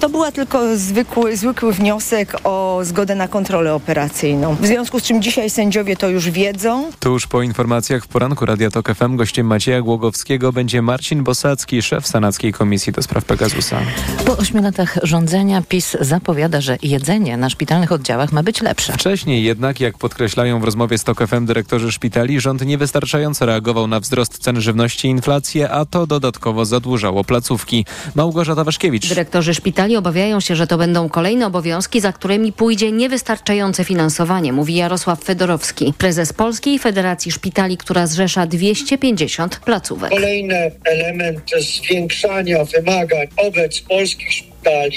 To była tylko zwykły, zwykły wniosek o zgodę na kontrolę operacyjną. W związku z czym dzisiaj sędziowie to już wiedzą. Tuż po informacjach w poranku Radia Tok FM gościem Macieja Głogowskiego będzie Marcin Bosacki, szef Senackiej Komisji do Spraw Pegasusa. Po ośmiu latach rządzenia PiS zapowiada, że jedzenie na szpitalnych oddziałach ma być lepsze. Wcześniej jednak, jak podkreślają w rozmowie z Tok FM dyrektorzy szpitali, rząd niewystarczająco reagował na wzrost cen żywności i inflację, a to dodatkowo zadłużało placówki. Małgorzata Waszkiewicz. Dyrektorzy szpitali obawiają się, że to będą kolejne obowiązki, za którymi pójdzie niewystarczające finansowanie, mówi Jarosław Fedorowski, prezes Polskiej Federacji Szpitali, która zrzesza 250 placówek. Kolejny element zwiększania wymagań wobec polskich szpitali,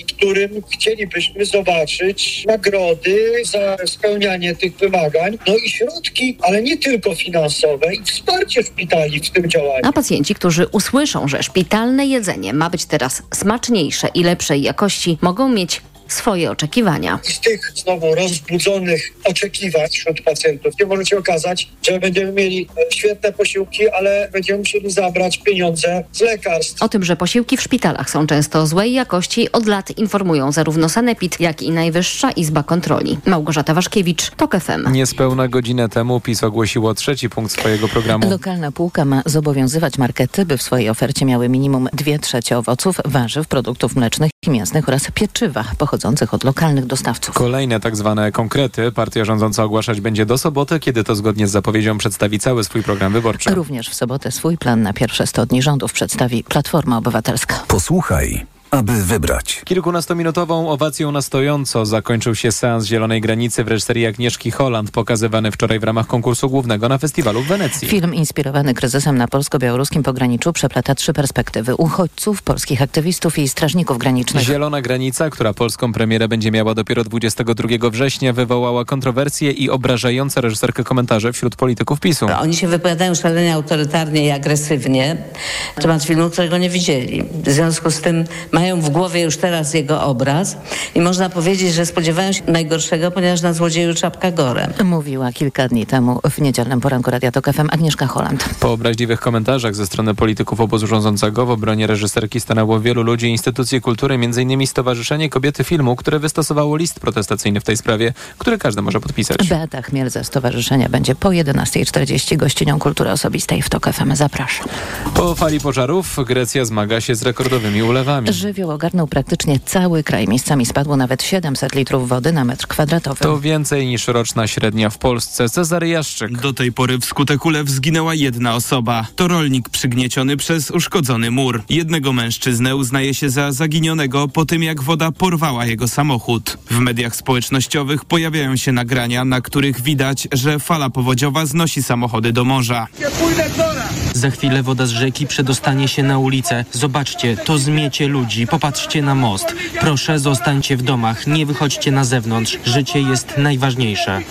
którym chcielibyśmy zobaczyć nagrody za spełnianie tych wymagań, no i środki, ale nie tylko finansowe i wsparcie szpitali w tym działaniu. A pacjenci, którzy usłyszą, że szpitalne jedzenie ma być teraz smaczniejsze i lepszej jakości, mogą mieć swoje oczekiwania. Z tych znowu rozbudzonych oczekiwań wśród pacjentów nie może się okazać, że będziemy mieli świetne posiłki, ale będziemy musieli zabrać pieniądze z lekarstw. O tym, że posiłki w szpitalach są często złej jakości, od lat informują zarówno Sanepid, jak i Najwyższa Izba Kontroli. Małgorzata Waszkiewicz, TOK FM. Niespełna godzinę temu PiS ogłosiło trzeci punkt swojego programu. Lokalna półka ma zobowiązywać markety, by w swojej ofercie miały minimum dwie trzecie owoców, warzyw, produktów mlecznych i mięsnych oraz pieczywa pochodzących od lokalnych dostawców. Kolejne tak zwane konkrety partia rządząca ogłaszać będzie do soboty, kiedy to zgodnie z zapowiedzią przedstawi cały swój program wyborczy. Również w sobotę swój plan na pierwsze 100 dni rządów przedstawi Platforma Obywatelska. Posłuchaj aby wybrać. Kilkunastominutową owacją na stojąco zakończył się seans Zielonej Granicy w reżyserii Agnieszki Holland, pokazywany wczoraj w ramach konkursu głównego na festiwalu w Wenecji. Film inspirowany kryzysem na polsko-białoruskim pograniczu przeplata trzy perspektywy uchodźców, polskich aktywistów i strażników granicznych. Zielona Granica, która polską premierę będzie miała dopiero 22 września, wywołała kontrowersje i obrażające reżyserkę komentarze wśród polityków PiSu. Oni się wypowiadają szalenie autorytarnie i agresywnie na temat filmu, którego nie widzieli. W związku z tym mają w głowie już teraz jego obraz i można powiedzieć, że spodziewają się najgorszego, ponieważ na złodzieju czapka gorem. Mówiła kilka dni temu w niedzielnym poranku Radia Tok FM Agnieszka Holland. Po obraźliwych komentarzach ze strony polityków obozu rządzącego w obronie reżyserki stanęło wielu ludzi i instytucje kultury, m.in. Stowarzyszenie Kobiety Filmu, które wystosowało list protestacyjny w tej sprawie, który każdy może podpisać. Beata Chmiel ze stowarzyszenia będzie po 11.40 gościnią kultury osobistej w TOK FM. Zapraszam. Po fali pożarów Grecja zmaga się z rekordowymi ulewami. Żywioł ogarnął praktycznie cały kraj. Miejscami spadło nawet 700 litrów wody na metr kwadratowy. To więcej niż roczna średnia w Polsce. Cezary Jaszczyk. Do tej pory wskutek ulew zginęła jedna osoba. To rolnik przygnieciony przez uszkodzony mur. Jednego mężczyznę uznaje się za zaginionego po tym, jak woda porwała jego samochód. W mediach społecznościowych pojawiają się nagrania, na których widać, że fala powodziowa znosi samochody do morza. Za chwilę woda z rzeki przedostanie się na ulicę. Zobaczcie, to zmiecie ludzi. Popatrzcie na most. Proszę, zostańcie w domach. Nie wychodźcie na zewnątrz. Życie jest najważniejsze.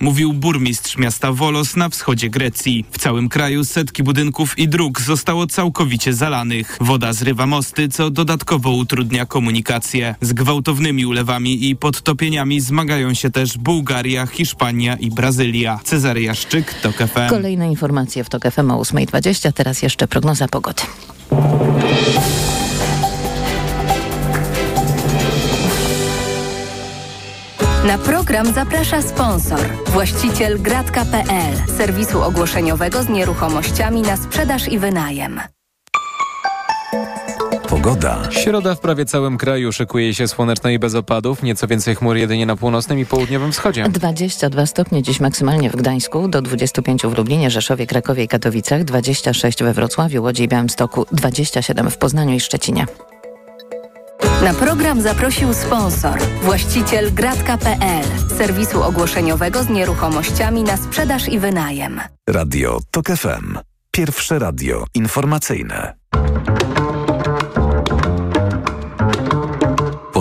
Mówił burmistrz miasta Volos na wschodzie Grecji. W całym kraju setki budynków i dróg zostało całkowicie zalanych. Woda zrywa mosty, co dodatkowo utrudnia komunikację. Z gwałtownymi ulewami i podtopieniami zmagają się też Bułgaria, Hiszpania i Brazylia. Cezary Jaszczyk, TOK FM. Kolejne informacje w TOK FM o 8.20. Teraz jeszcze prognoza pogody. Na program zaprasza sponsor, właściciel gratka.pl, serwisu ogłoszeniowego z nieruchomościami na sprzedaż i wynajem. Pogoda. Środa w prawie całym kraju szykuje się słoneczna i bez opadów. Nieco więcej chmur jedynie na północnym i południowym wschodzie. 22 stopnie dziś maksymalnie w Gdańsku, do 25 w Lublinie, Rzeszowie, Krakowie i Katowicach, 26 we Wrocławiu, Łodzi i Białymstoku, 27 w Poznaniu i Szczecinie. Na program zaprosił sponsor, właściciel gratka.pl, serwisu ogłoszeniowego z nieruchomościami na sprzedaż i wynajem. Radio TOK FM. Pierwsze radio informacyjne.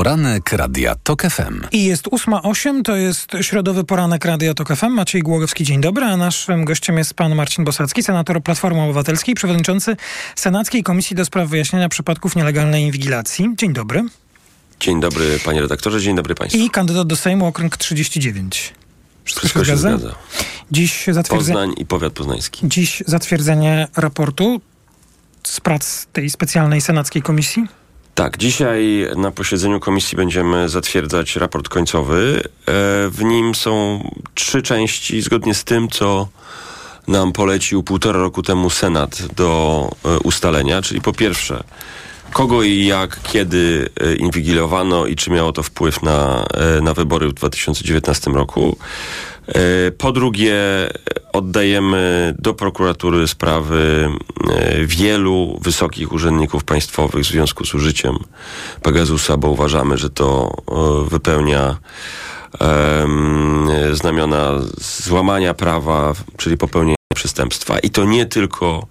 Poranek Radia TOK FM. I jest 8.08, to jest środowy poranek Radia TOK FM. Maciej Głogowski, dzień dobry, a naszym gościem jest pan Marcin Bosacki, senator Platformy Obywatelskiej, przewodniczący Senackiej Komisji do Spraw Wyjaśniania Przypadków Nielegalnej Inwigilacji. Dzień dobry. Dzień dobry panie redaktorze, dzień dobry państwu. I kandydat do Sejmu okręg 39. Wszystko, Wszystko się zgadza? zgadza. Dziś zatwierdzenie... Poznań i powiat poznański. Dziś zatwierdzenie raportu z prac tej specjalnej senackiej komisji. Tak, dzisiaj na posiedzeniu komisji będziemy zatwierdzać raport końcowy. E, w nim są trzy części, zgodnie z tym, co nam polecił półtora roku temu Senat do e, ustalenia, czyli po pierwsze, kogo i jak, kiedy e, inwigilowano i czy miało to wpływ na, na wybory w 2019 roku. Po drugie, oddajemy do prokuratury sprawy wielu wysokich urzędników państwowych w związku z użyciem Pegasusa, bo uważamy, że to wypełnia znamiona złamania prawa, czyli popełnienia przestępstwa. I to nie tylko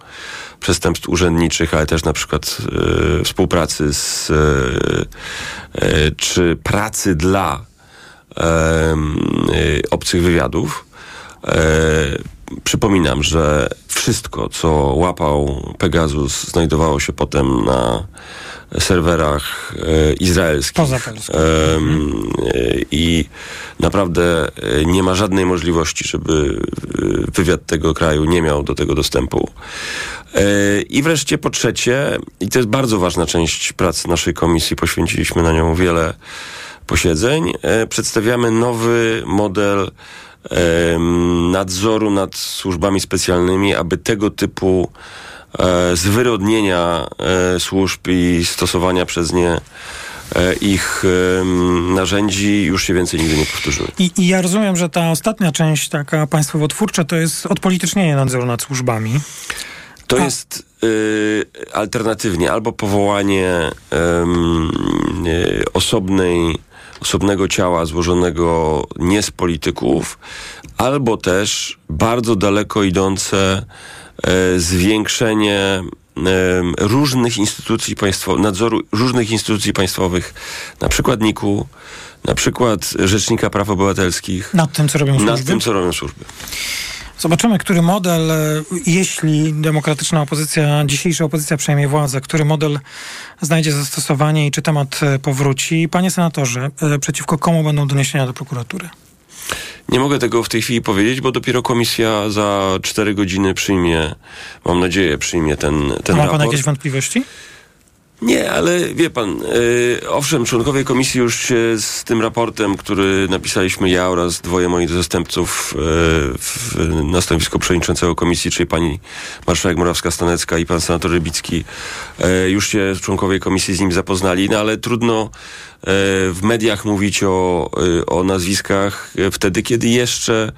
przestępstw urzędniczych, ale też na przykład e, współpracy z e, e, czy pracy dla obcych wywiadów. Przypominam, że wszystko, co łapał Pegasus, znajdowało się potem na serwerach e, izraelskich. Poza Polską. E, I naprawdę e, nie ma żadnej możliwości, żeby e, wywiad tego kraju nie miał do tego dostępu. E, I wreszcie po trzecie, i to jest bardzo ważna część pracy naszej komisji, poświęciliśmy na nią wiele posiedzeń, e, przedstawiamy nowy model nadzoru nad służbami specjalnymi, aby tego typu e, zwyrodnienia e, służb i stosowania przez nie ich narzędzi już się więcej nigdy nie powtórzyły. I, I, ja rozumiem, że ta ostatnia część, taka państwowo-twórcza, to jest odpolitycznienie nadzoru nad służbami. To A. jest y, alternatywnie albo powołanie y, osobnej osobnego ciała złożonego nie z polityków, albo też bardzo daleko idące e, zwiększenie e, różnych instytucji państwowych, nadzoru różnych instytucji państwowych, na przykład NIK-u, na przykład Rzecznika Praw Obywatelskich. Nad tym, co robią służby. Nad tym, co robią służby. Zobaczymy, który model, e, jeśli demokratyczna opozycja, dzisiejsza opozycja przejmie władzę, który model znajdzie zastosowanie i czy temat e, powróci. Panie senatorze, e, przeciwko komu będą doniesienia do prokuratury? Nie mogę tego w tej chwili powiedzieć, bo dopiero komisja za cztery godziny przyjmie, mam nadzieję, przyjmie ten, ten Ma raport. pan jakieś wątpliwości? Nie, ale wie pan, yy, owszem, członkowie komisji już się z tym raportem, który napisaliśmy ja oraz dwoje moich zastępców yy, w, na stanowisko przewodniczącego komisji, czyli pani marszałek Morawska-Stanecka i pan senator Rybicki, yy, już się członkowie komisji z nim zapoznali, no ale trudno w mediach mówić o, o nazwiskach wtedy, kiedy jeszcze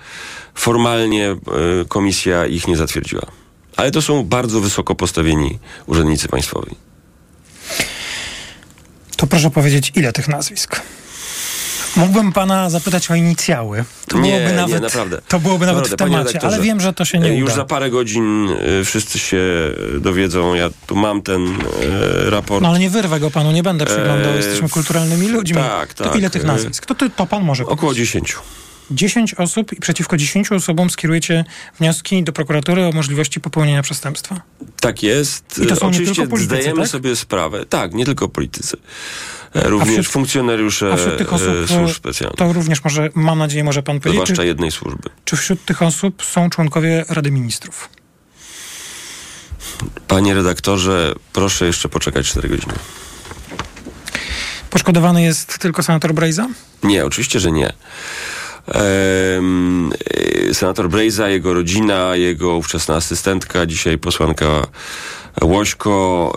formalnie komisja ich nie zatwierdziła. Ale to są bardzo wysoko postawieni urzędnicy państwowi. To proszę powiedzieć, ile tych nazwisk? Mógłbym pana zapytać o inicjały. To nie, byłoby nawet, nie, naprawdę. To byłoby nawet naprawdę, w temacie, ale wiem, że to się nie uda. Już za parę godzin y, wszyscy się dowiedzą. Ja tu mam ten y, raport. No ale nie wyrwę go panu, nie będę przeglądał. E, Jesteśmy kulturalnymi ludźmi. Tak, tak. To ile tych nazwisk? To, to, to pan może Około powiedzieć. 10. 10 osób i przeciwko 10 osobom skierujecie wnioski do prokuratury o możliwości popełnienia przestępstwa. Tak jest. I to są Oczywiście nie tylko politycy, zdajemy tak? sobie sprawę. Tak, nie tylko politycy. E, również wśród, funkcjonariusze wśród tych osób, e, służb specjalnych. To również może, mam nadzieję, może pan powiedzieć. Zwłaszcza czy, jednej służby. Czy wśród tych osób są członkowie Rady Ministrów? Panie redaktorze, proszę jeszcze poczekać 4 godziny. Poszkodowany jest tylko senator Brejza? Nie, oczywiście, że nie. Senator Brejza, jego rodzina, jego ówczesna asystentka, dzisiaj posłanka Łośko.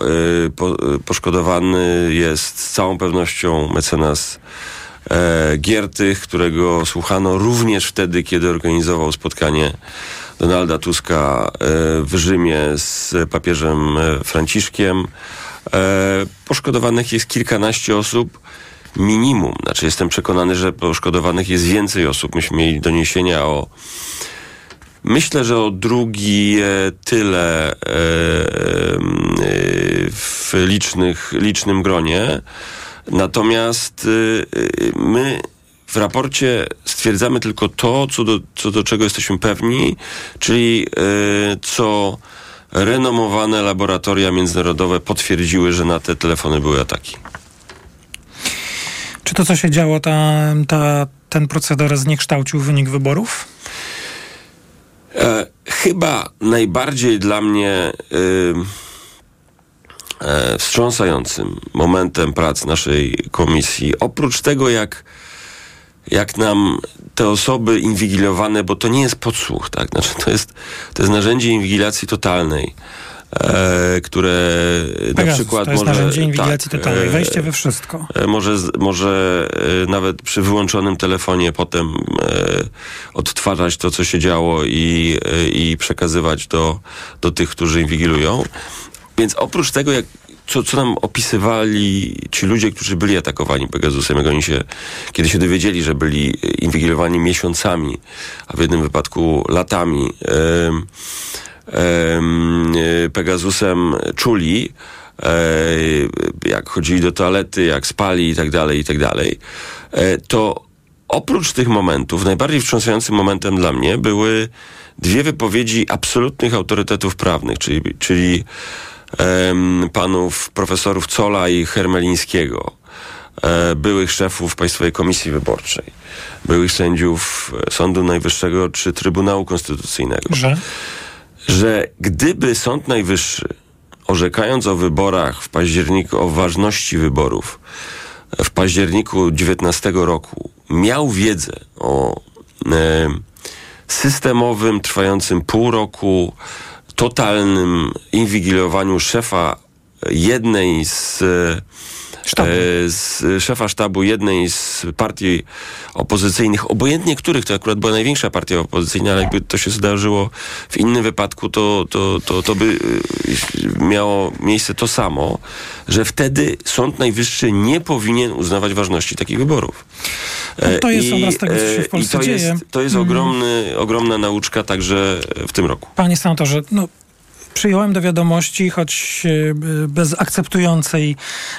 Y, po, poszkodowany jest z całą pewnością mecenas e, Giertych, którego słuchano również wtedy, kiedy organizował spotkanie Donalda Tuska e, w Rzymie z papieżem e, Franciszkiem. Poszkodowanych jest kilkanaście osób minimum. Znaczy jestem przekonany, że poszkodowanych jest więcej osób. Myśmy mieli doniesienia o Myślę, że o drugi tyle e, w licznych, licznym gronie. Natomiast e, my w raporcie stwierdzamy tylko to, co do, co do czego jesteśmy pewni, czyli e, co renomowane laboratoria międzynarodowe potwierdziły, że na te telefony były ataki. Czy to, co się działo, ta, ta, ten proceder zniekształcił wynik wyborów? E, chyba najbardziej dla mnie e, wstrząsającym momentem prac naszej komisji. Oprócz tego, jak, jak nam te osoby inwigilowane, bo to nie jest podsłuch, tak? Znaczy, to jest, to jest narzędzie inwigilacji totalnej. E, które na Pegasus, przykład to jest może... narzędzie inwigilacji tak, totalnej, wejście we wszystko. E, Może, może e, nawet przy wyłączonym telefonie potem odtwarzać to, co się działo i, i przekazywać do, do tych, którzy inwigilują. Więc oprócz tego, jak, co, co nam opisywali ci ludzie, którzy byli atakowani Pegasusem, jak oni się, kiedy się dowiedzieli, że byli inwigilowani miesiącami, a w jednym wypadku latami, e, Pegasusem czuli, e, jak chodzili do toalety, jak spali i tak dalej, i tak dalej, e, to oprócz tych momentów, najbardziej wstrząsającym momentem dla mnie były dwie wypowiedzi absolutnych autorytetów prawnych, czyli, czyli panów profesorów Cola i Hermelińskiego, e, byłych szefów Państwowej Komisji Wyborczej, byłych sędziów e, Sądu Najwyższego czy Trybunału Konstytucyjnego Że? Że gdyby Sąd Najwyższy, orzekając o wyborach w październiku, o ważności wyborów w październiku 19 roku, miał wiedzę o e, systemowym, trwającym pół roku, totalnym inwigilowaniu szefa jednej z Sztabu. e, z szefa sztabu jednej z partii opozycyjnych, obojętnie których, to akurat była największa partia opozycyjna, ale jakby to się zdarzyło w innym wypadku, to, to, to, to by e, miało miejsce to samo, że wtedy Sąd Najwyższy nie powinien uznawać ważności takich wyborów. E, No to jest I, obraz tego, co się w Polsce to dzieje. jest, to jest Mhm. ogromny, ogromna nauczka także w tym roku. Panie senatorze, no, przyjąłem do wiadomości, choć e, bez akceptującej,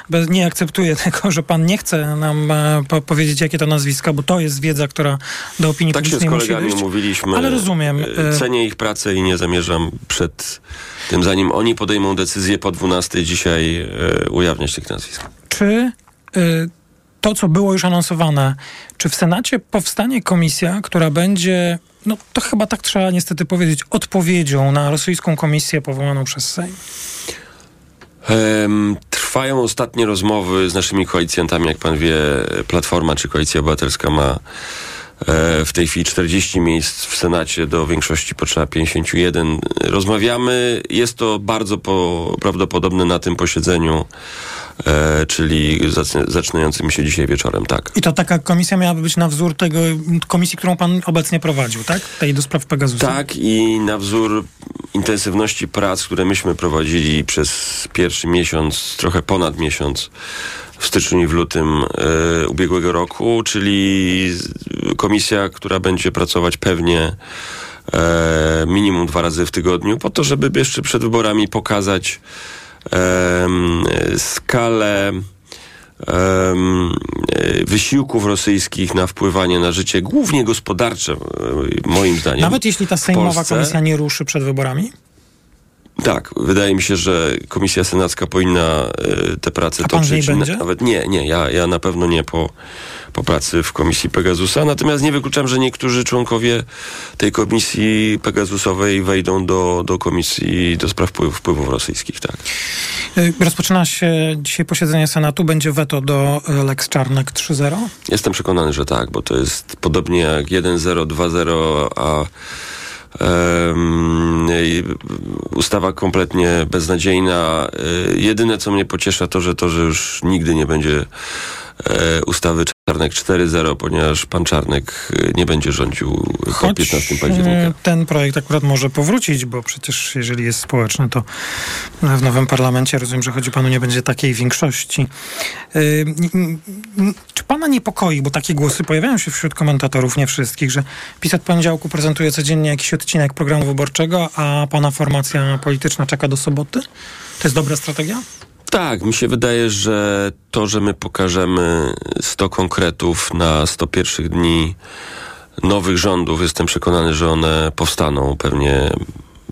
bez, nie akceptuję tego, że pan nie chce nam e, po, powiedzieć, jakie to nazwiska, bo to jest wiedza, która do opinii Tak się z publicznej musi kolegami dojść. umówiliśmy. Ale rozumiem. E, Cenię ich pracę i nie zamierzam przed tym, zanim oni podejmą decyzję po 12 dzisiaj ujawniać tych nazwisk. Czy y, to, co było już anonsowane, czy w Senacie powstanie komisja, która będzie, no to chyba tak trzeba niestety powiedzieć, odpowiedzią na rosyjską komisję powołaną przez Sejm? Trwają ostatnie rozmowy z naszymi koalicjantami. Jak pan wie, Platforma czy Koalicja Obywatelska ma e, w tej chwili 40 miejsc w Senacie, do większości potrzeba 51. Rozmawiamy, jest to bardzo po, prawdopodobne na tym posiedzeniu, e, czyli zac- zaczynającym się dzisiaj wieczorem, tak. I to taka komisja miałaby być na wzór tego komisji, którą pan obecnie prowadził, tak? Tej do spraw Pegasusa. Tak i na wzór intensywności prac, które myśmy prowadzili przez pierwszy miesiąc, trochę ponad miesiąc w styczniu i w lutym e, ubiegłego roku, czyli komisja, która będzie pracować pewnie e, minimum dwa razy w tygodniu, po to, żeby jeszcze przed wyborami pokazać skalę wysiłków rosyjskich na wpływanie na życie, głównie gospodarcze, e, moim zdaniem. Nawet jeśli ta sejmowa komisja nie ruszy przed wyborami? Tak, wydaje mi się, że Komisja Senacka powinna e, te prace A toczyć. będzie? Nawet nie, nie, ja, ja na pewno nie po, po pracy w Komisji Pegasusa. Natomiast nie wykluczam, że niektórzy członkowie tej Komisji Pegasusowej wejdą do, do Komisji do spraw wpływów, rosyjskich, tak. Y, Rozpoczyna się dzisiaj posiedzenie Senatu. Będzie weto do y, Lex Czarnek 3.0? Jestem przekonany, że tak, bo to jest podobnie jak 1-0, 2-0, a ustawa kompletnie beznadziejna. Y, Jedyne, co mnie pociesza, to, że to, że już nigdy nie będzie e, ustawy Czarnek 4.0, ponieważ pan Czarnek y, nie będzie rządził po Choć 15 y, października. ten projekt akurat może powrócić, bo przecież jeżeli jest społeczny, to w nowym parlamencie, rozumiem, że chodzi panu, nie będzie takiej większości. Y, Czy pana niepokoi, bo takie głosy pojawiają się wśród komentatorów, nie wszystkich, że PiS od poniedziałku prezentuje codziennie jakiś odcinek programu wyborczego, a pana formacja polityczna czeka do soboty? To jest dobra strategia? Tak, mi się wydaje, że to, że my pokażemy 100 konkretów na 100 pierwszych dni nowych rządów, jestem przekonany, że one powstaną pewnie,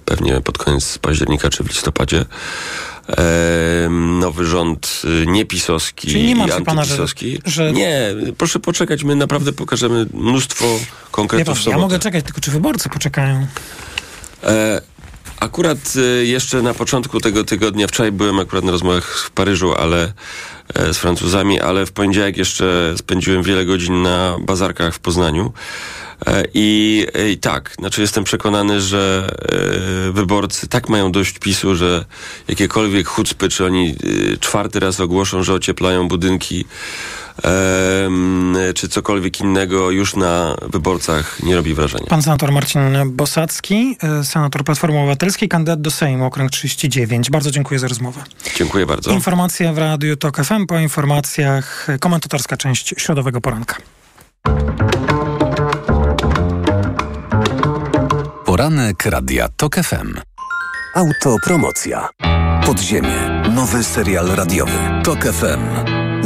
pewnie pod koniec października czy w listopadzie. Nowy rząd y, niepisowski Czyli nie i martwi pana, że- antypisowski. że- Nie, proszę poczekać, my naprawdę pokażemy mnóstwo konkretów ja sobotę. mogę czekać, tylko czy wyborcy poczekają? E, Akurat y, jeszcze na początku tego tygodnia, wczoraj byłem akurat na rozmowach w Paryżu, ale e, z Francuzami, ale w poniedziałek jeszcze spędziłem wiele godzin na bazarkach w Poznaniu. E, I, I tak, znaczy jestem przekonany, że e, wyborcy tak mają dość PiSu, że jakiekolwiek chucpy, czy oni e, czwarty raz ogłoszą, że ocieplają budynki, czy cokolwiek innego już na wyborcach nie robi wrażenia. Pan senator Marcin Bosacki, y, senator Platformy Obywatelskiej, kandydat do Sejmu, okręg 39. Bardzo dziękuję za rozmowę. Dziękuję bardzo. Informacje w Radiu TOK FM, po informacjach komentatorska część środowego poranka. Poranek Radia TOK FM. Autopromocja. Podziemie. Nowy serial radiowy. TOK FM.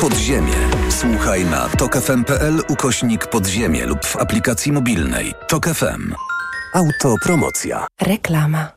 Podziemie. Słuchaj na tokefm.pl ukośnik podziemie lub w aplikacji mobilnej. TOK FM. Autopromocja. Reklama.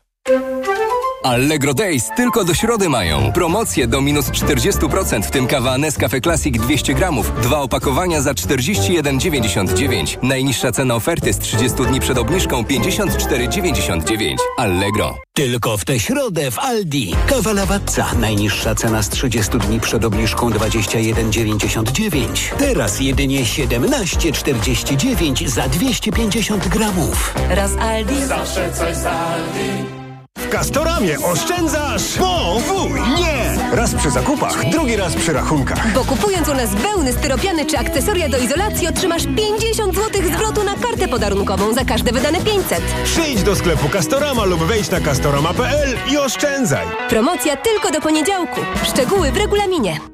Allegro Days tylko do środy mają. Promocje do minus 40%, w tym kawa Nescafe Classic 200 gramów. Dwa opakowania za 41,99. Najniższa cena oferty z 30 dni przed obniżką 54,99. Allegro. Tylko w tę środę w Aldi. Kawa Lawatca. Najniższa cena z 30 dni przed obniżką 21,99. Teraz jedynie 17,49 za 250 gramów. Raz Aldi. Zawsze coś z Aldi. W Castoramie oszczędzasz podwójnie! Raz przy zakupach, drugi raz przy rachunkach. Bo kupując u nas wełny, styropiany czy akcesoria do izolacji otrzymasz 50 zł zwrotu na kartę podarunkową za każde wydane 500. Przyjdź do sklepu Castorama lub wejdź na castorama.pl i oszczędzaj. Promocja tylko do poniedziałku. Szczegóły w regulaminie.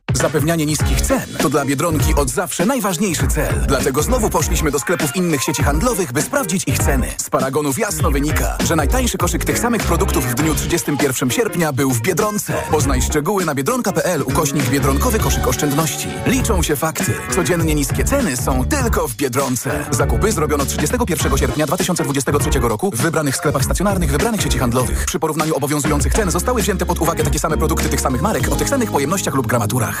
Zapewnianie niskich cen to dla Biedronki od zawsze najważniejszy cel. Dlatego znowu poszliśmy do sklepów innych sieci handlowych, by sprawdzić ich ceny. Z paragonów jasno wynika, że najtańszy koszyk tych samych produktów w dniu 31 sierpnia był w Biedronce. Poznaj szczegóły na biedronka.pl ukośnik Biedronkowy koszyk oszczędności. Liczą się fakty. Codziennie niskie ceny są tylko w Biedronce. Zakupy zrobiono 31 sierpnia 2023 roku w wybranych sklepach stacjonarnych wybranych sieci handlowych. Przy porównaniu obowiązujących cen zostały wzięte pod uwagę takie same produkty tych samych marek o tych samych pojemnościach lub gramaturach.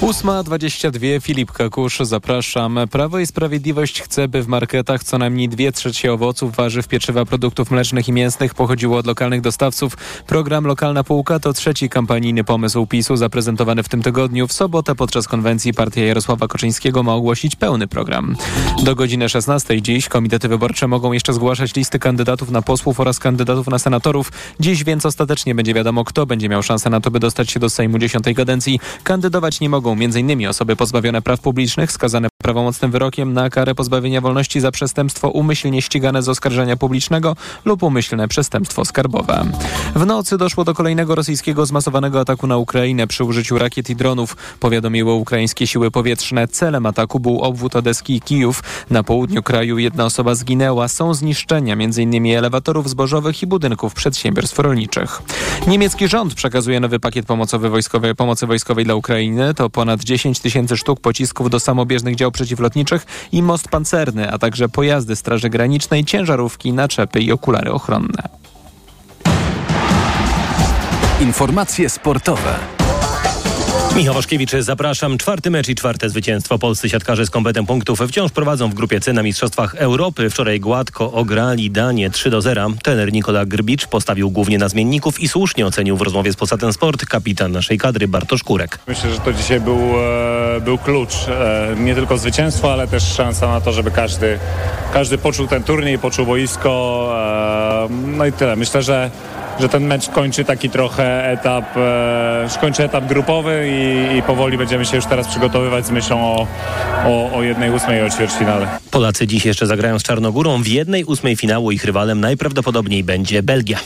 8.22 Filip Kakusz, zapraszam. Prawo i Sprawiedliwość chce, by w marketach co najmniej dwie trzecie owoców, warzyw, pieczywa, produktów mlecznych i mięsnych pochodziło od lokalnych dostawców. Program Lokalna Półka to trzeci kampanijny pomysł PiSu zaprezentowany w tym tygodniu. W sobotę podczas konwencji partia Jarosława Koczyńskiego ma ogłosić pełny program. Do godziny 16 dziś komitety wyborcze mogą jeszcze zgłaszać listy kandydatów na posłów oraz kandydatów na senatorów. Dziś więc ostatecznie będzie wiadomo, kto będzie miał szansę na to, by dostać się do Sejmu dziesiątej kadencji. Kandydować nie mogą m.in. osoby pozbawione praw publicznych, skazane prawomocnym wyrokiem na karę pozbawienia wolności za przestępstwo umyślnie ścigane z oskarżenia publicznego lub umyślne przestępstwo skarbowe. W nocy doszło do kolejnego rosyjskiego zmasowanego ataku na Ukrainę przy użyciu rakiet i dronów, powiadomiły ukraińskie siły powietrzne. Celem ataku był obwód Odeski i Kijów. Na południu kraju jedna osoba zginęła. Są zniszczenia m.in. elewatorów zbożowych i budynków przedsiębiorstw rolniczych. Niemiecki rząd przekazuje nowy pakiet pomocowy wojskowej, pomocy wojskowej dla Ukrainy. To ponad 10 tysięcy sztuk pocisków do samobieżnych dział przeciwlotniczych i most pancerny, a także pojazdy Straży Granicznej, ciężarówki, naczepy i okulary ochronne. Informacje sportowe. Michał Waszkiewicz, zapraszam. Czwarty mecz i czwarte zwycięstwo. Polscy siatkarze z kompetem punktów wciąż prowadzą w grupie C na Mistrzostwach Europy. Wczoraj gładko ograli Danię 3 do 0. Trener Nikola Grbicz postawił głównie na zmienników i słusznie ocenił w rozmowie z Polsatem Sport kapitan naszej kadry Bartosz Kurek. Myślę, że to dzisiaj był, e, był klucz. E, nie tylko zwycięstwo, ale też szansa na to, żeby każdy, każdy poczuł ten turniej, poczuł boisko. E, no i tyle. Myślę, że że ten mecz kończy taki trochę etap, kończy etap grupowy i, i, powoli będziemy się już teraz przygotowywać z myślą o, o, o jednej ósmej o ćwierćfinale. Polacy dziś jeszcze zagrają z Czarnogórą. W jednej ósmej finału ich rywalem najprawdopodobniej będzie Belgia.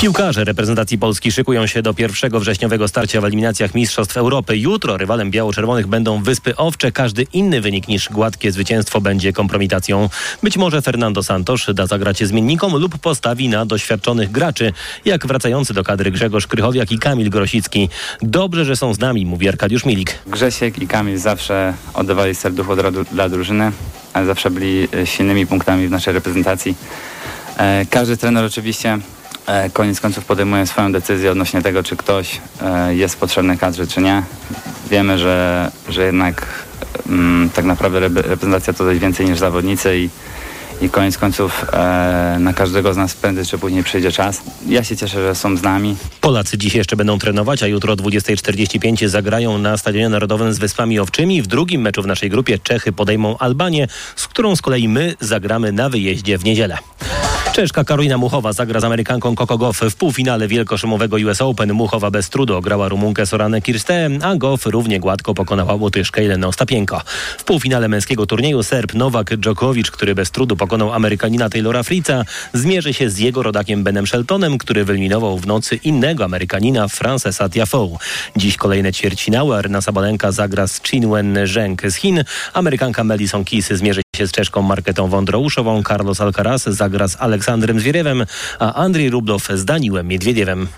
Piłkarze reprezentacji Polski szykują się do pierwszego wrześniowego starcia w eliminacjach Mistrzostw Europy. Jutro rywalem biało-czerwonych będą Wyspy Owcze. Każdy inny wynik niż gładkie zwycięstwo będzie kompromitacją. Być może Fernando Santos da zagracie zmiennikom lub postawi na doświadczonych graczy, jak wracający do kadry Grzegorz Krychowiak i Kamil Grosicki. Dobrze, że są z nami, mówi Arkadiusz Milik. Grzesiek i Kamil zawsze oddawali serducho dla drużyny, ale zawsze byli silnymi punktami w naszej reprezentacji. E, każdy trener oczywiście E, koniec końców podejmuje swoją decyzję odnośnie tego, czy ktoś e, jest potrzebny kadrze, czy nie. Wiemy, że, że jednak mm, tak naprawdę reprezentacja to coś więcej niż zawodnicy i, i koniec końców e, na każdego z nas prędzej czy później przyjdzie czas. Ja się cieszę, że są z nami. Polacy dziś jeszcze będą trenować, a jutro o 20.45 zagrają na Stadionie Narodowym z Wyspami Owczymi. W drugim meczu w naszej grupie Czechy podejmą Albanię, z którą z kolei my zagramy na wyjeździe w niedzielę. Czeszka Karolina Muchowa zagra z Amerykanką Coco Goff w półfinale wielkoszymowego US Open. Muchowa bez trudu ograła Rumunkę Soranę Kirste, a Goff równie gładko pokonała Łotyszkę Jelenę Ostapienko. W półfinale męskiego turnieju Serb Nowak Djokovic, który bez trudu pokonał Amerykanina Taylora Fritza, zmierzy się z jego rodakiem Benem Sheltonem, który wyeliminował w nocy innego Amerykanina Francesa Tiafoe. Dziś kolejne ćwierćfinały. Arna Sabalenka zagra z Chinwen Zheng z Chin. Amerykanka Madison Keys zmierzy się z czeszką Marketą Wądrouszową. Carlos Alcaraz zagra z Aleksandrem Zwieriewem, a Andrzej Rublow z Daniłem Miedwiediewem.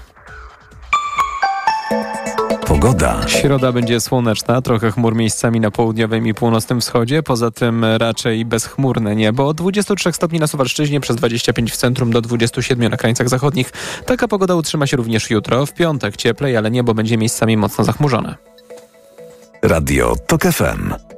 Pogoda. Środa będzie słoneczna, trochę chmur miejscami na południowym i północnym wschodzie, poza tym raczej bezchmurne niebo. Od 23 stopni na Suwalszczyźnie, przez 25 w centrum do 27 na krańcach zachodnich. Taka pogoda utrzyma się również jutro. W piątek cieplej, ale niebo będzie miejscami mocno zachmurzone. Radio TOK FM.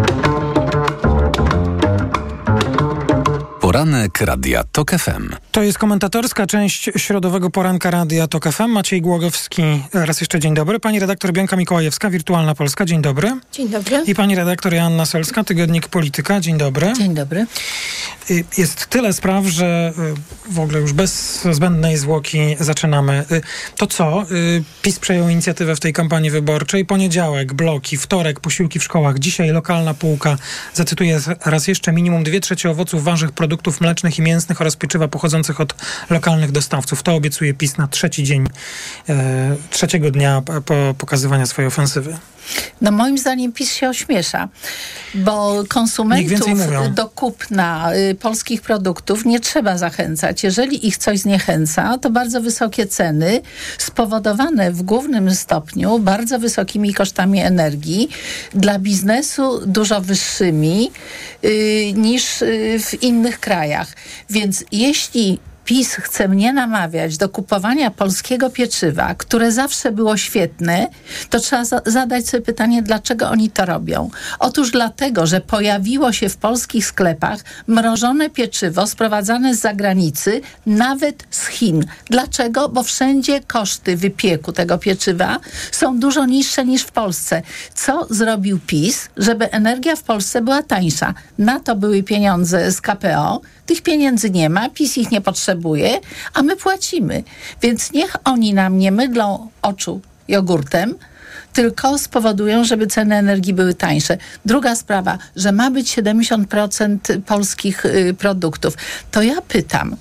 Poranek Radia TOK FM. To jest komentatorska część środowego poranka Radia TOK FM. Maciej Głogowski, raz jeszcze dzień dobry. Pani redaktor Bianka Mikołajewska, Wirtualna Polska, dzień dobry. Dzień dobry. I pani redaktor Joanna Solska, Tygodnik Polityka, dzień dobry. Dzień dobry. Y, jest tyle spraw, że y, w ogóle już bez zbędnej zwłoki zaczynamy. Y, to co? PiS przejął inicjatywę w tej kampanii wyborczej. Poniedziałek, bloki, wtorek, posiłki w szkołach. Dzisiaj lokalna półka, zacytuję raz jeszcze, minimum dwie trzecie owoców, warzyw, produktów mlecznych i mięsnych oraz pieczywa pochodzących od lokalnych dostawców. To obiecuje PiS na trzeci dzień, e, trzeciego dnia po pokazywania swojej ofensywy. No moim zdaniem PiS się ośmiesza, bo konsumentów do kupna y, polskich produktów nie trzeba zachęcać. Jeżeli ich coś zniechęca, to bardzo wysokie ceny spowodowane w głównym stopniu bardzo wysokimi kosztami energii dla biznesu dużo wyższymi y, niż y, w innych krajach. Więc jeśli PiS chce mnie namawiać do kupowania polskiego pieczywa, które zawsze było świetne, to trzeba za zadać sobie pytanie, dlaczego oni to robią. Otóż dlatego, że pojawiło się w polskich sklepach mrożone pieczywo sprowadzane z zagranicy, nawet z Chin. Dlaczego? Bo wszędzie koszty wypieku tego pieczywa są dużo niższe niż w Polsce. Co zrobił PiS, żeby energia w Polsce była tańsza? Na to były pieniądze z KPO, tych pieniędzy nie ma, PiS ich nie potrzebuje, a my płacimy. Więc niech oni nam nie mydlą oczu jogurtem, tylko spowodują, żeby ceny energii były tańsze. Druga sprawa, że ma być 70% polskich y, produktów. To ja pytam,